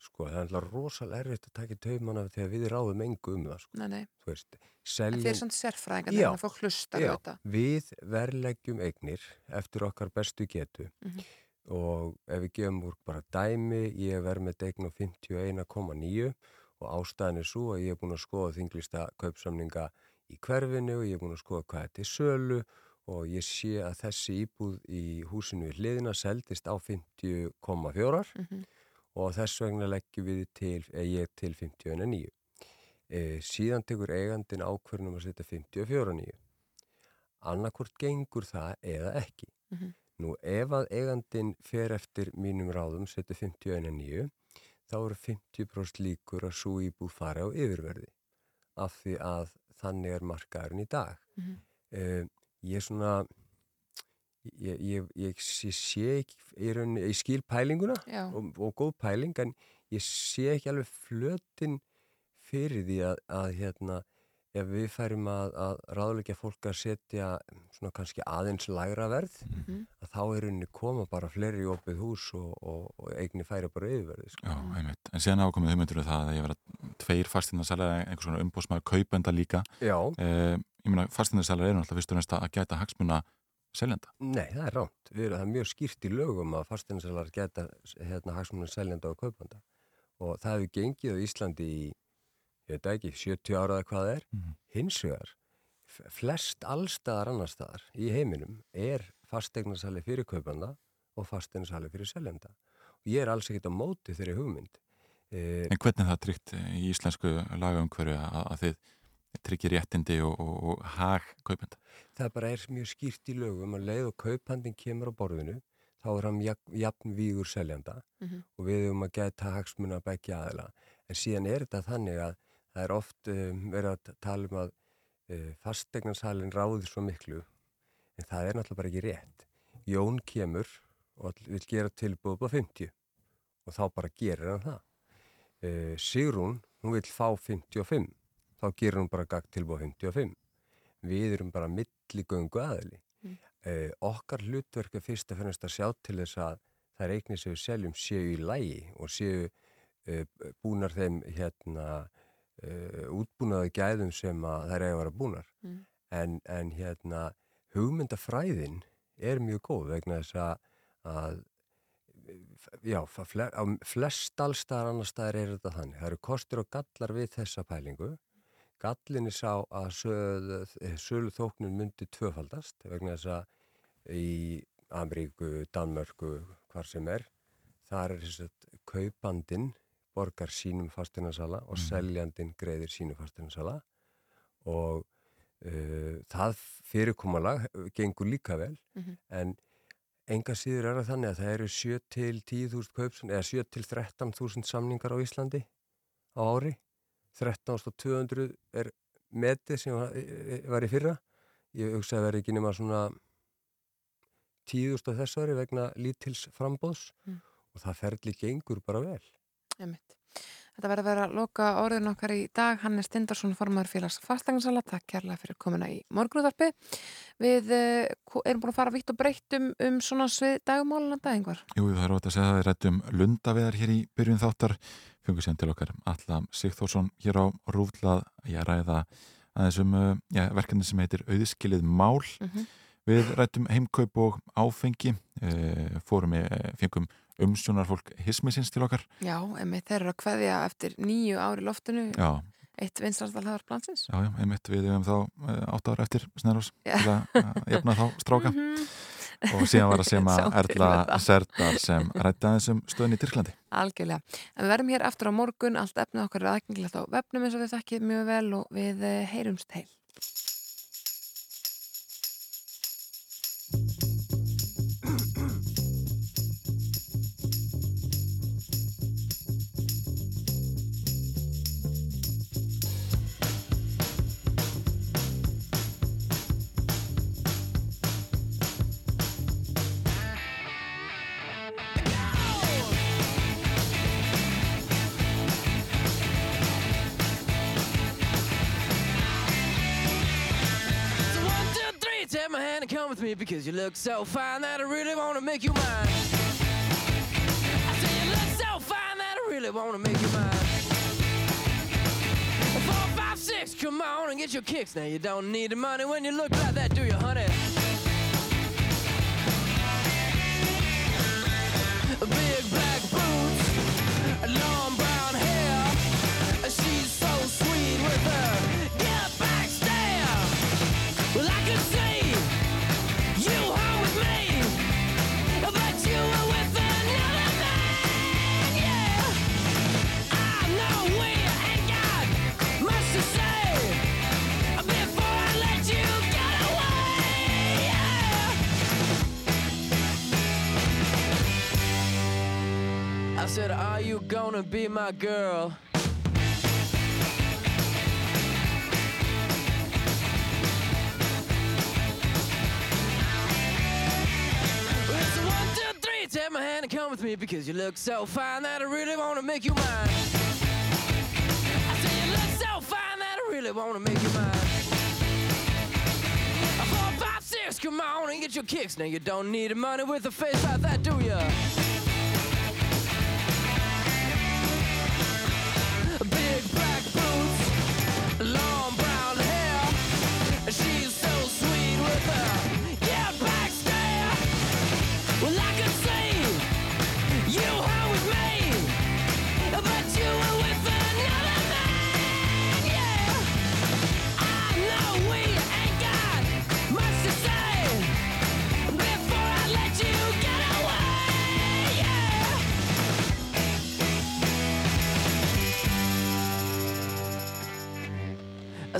Sko, það er alltaf rosalega erfitt að taka taumana þegar við ráðum engu um það, sko. Nei, nei. Þú veist, seljum... þeir eru svona sérfræðingar þegar það fólk hlustar já, auðvitað. við verðleggjum eignir eftir okkar bestu getu Mhm. Og ef við gefum úr bara dæmi, ég verð með á 51,9 og ástæðan er svo að ég er búin að skoða þinglista kaupsamninga í hverfinu og ég er búin að skoða hvað þetta er sölu og ég sé að þessi íbúð í húsinu við hliðina seldist á 50,4 Mhm. og þess vegna leggjum við til, ég til 51,9. E, síðan tekur eigandin ákvörnum að setja 54,9. Annarkvort gengur það eða ekki. Mhm. Nú ef að eigandin fer eftir mínum ráðum setja 51,9 þá eru 50% líkur að svo íbúð fara á yfirverði af því að þannig er markaðurinn í dag. Mhm. e, ég er svona ég, ég, ég, ég sé ekki ég skil pælinguna og, og góð pæling en ég sé ekki alveg flötin fyrir því að, að hérna, ef við færum að, að ráðleikja fólk að setja svona kannski aðeins lægra verð Mhm. að þá er henni koma bara fleiri í opið hús og, og, og eigni færi bara yfirverði sko. Já, einmitt. En síðan ákomið hugmyndur það að ég var að tveir fastinnarsælar, einhvers svona umbóðsmaður kaupenda líka. Já. Eh, ég meina, fastinnarsælar eru náttúrulega fyrst og næst að gæta hagsmuna seljenda. Nei, það er erum það er mjög skýrt í lögum að fasteignasalar geta hérna hagsmunum seljenda og kaupanda og það hefur gengið á Íslandi í, ég veit ekki, 70 ára eða hvað er. Hins vegar, flest allstaðar annar staðar í heiminum er fasteignasali fyrir kaupanda og fasteignasali fyrir seljenda. Og ég er alls ekkert á móti þeirri hugmynd. Eh, En hvernig er það tryggt í íslensku lagaumhverju að, að þið tryggir réttindi og, og, og hag kaupenda? það bara er mjög skýrt í lögum að leið og kaupandin kemur á borðinu þá er hann jafn, jafn vígur seljanda Mhm. og við höfum að geta hagsmuna að begja aðila. En síðan er þetta þannig að það er oft um, verið að tala um að uh, fastegnarsalinn ráði svo miklu en það er náttúrulega bara ekki rétt. Jón kemur og vil gera tilbúið upp á 50 og þá bara gerir hann það. Uh, Sigrún, hún vil fá 55 þá gerir hún bara gagd tilbúið á 55 við erum bara milligöngu aðili. Mm. Eh, okkar hlutverk er fyrst og fennast að sjá til þess að þær eignir sem við seljum séu í lægi og séu eh, búnar þeim hérna eh, útbúnaði gæðum sem að þær eiga að vera búnar. Mm. En, en hérna hugmyndafræðin er mjög góð vegna þess að, að já, flest allstaðar annar staðar er þetta þannig. Það eru kostur og gallar við þessa pælingu gallinni sá að sölu þóknun myndi tvöfaldast vegna þess að í Ameríku, Danmörku, hvar sem er, þar er þess að kaupandin borgar sínum fasteinarsala og Mhm. seljandin greiðir sínum fasteinarsala og uh, það fyrirkomalag gengur líka vel Mhm. en enga síður er það þannig að það eru 7 til 10.000 kaupsum eða 7 til 13.000 samningar á Íslandi á ári 13.200 er metið sem var, var í fyrra ég hugsa að vera ekki nema svona 10.000 þess ári vegna lítils frambóðs Mm. og það ferli gengur bara vel Einmitt. Þetta verður að vera að loka orðin okkar í dag. Hannes Stindarsson, formaður félags fastagnarsala. Takk kærlega fyrir komuna í morgunúðarpi. Við uh, erum búin að fara vitt og breytt um, um svona svið dagumáluna dagingvar. Jú, það er ótt að segja að við rættum lundaveðar hér í byrjun þáttar. Fengur sér til okkar Alla Sigþórsson hér á Rúflað. Ég ræða aðeins um uh, já, verkefni sem heitir Auðskilið mál. Mhm. Við rættum heimkaup og áfengi. Uh, fórum við, fengum umsjónarfólk hismisins til okkar. Já, einmitt þeir eru að kveðja eftir nýju ári loftinu. Já. Eitt vinstarstallhafar plansins. Já, já, einmitt við höfum þá uh, átt ára eftir Snerós til að uh, jafna þá stráka Mhm. og síðan var að sema Erla. Serdar sem rætti aðeins um stöðin í Tyrklandi. Algjörlega. En við verðum hér aftur á morgun. Allt efnið okkar er aðgengilegt á vefnum eins og við þekkið mjög vel og við eh, heyrumst heil. Come with me because you look so fine that I really want to make you mine. I say you look so fine that I really want to make you mine. Four, five, six, come on and get your kicks. Now you don't need the money when you look like that, do you, honey? Gonna be my girl? It's one, two, three, take my hand and come with me because you look so fine that I really wanna make you mine. I say you look so fine that I really wanna make you mine. Four, five, six, come on and get your kicks. Now you don't need money with a face like that, do ya?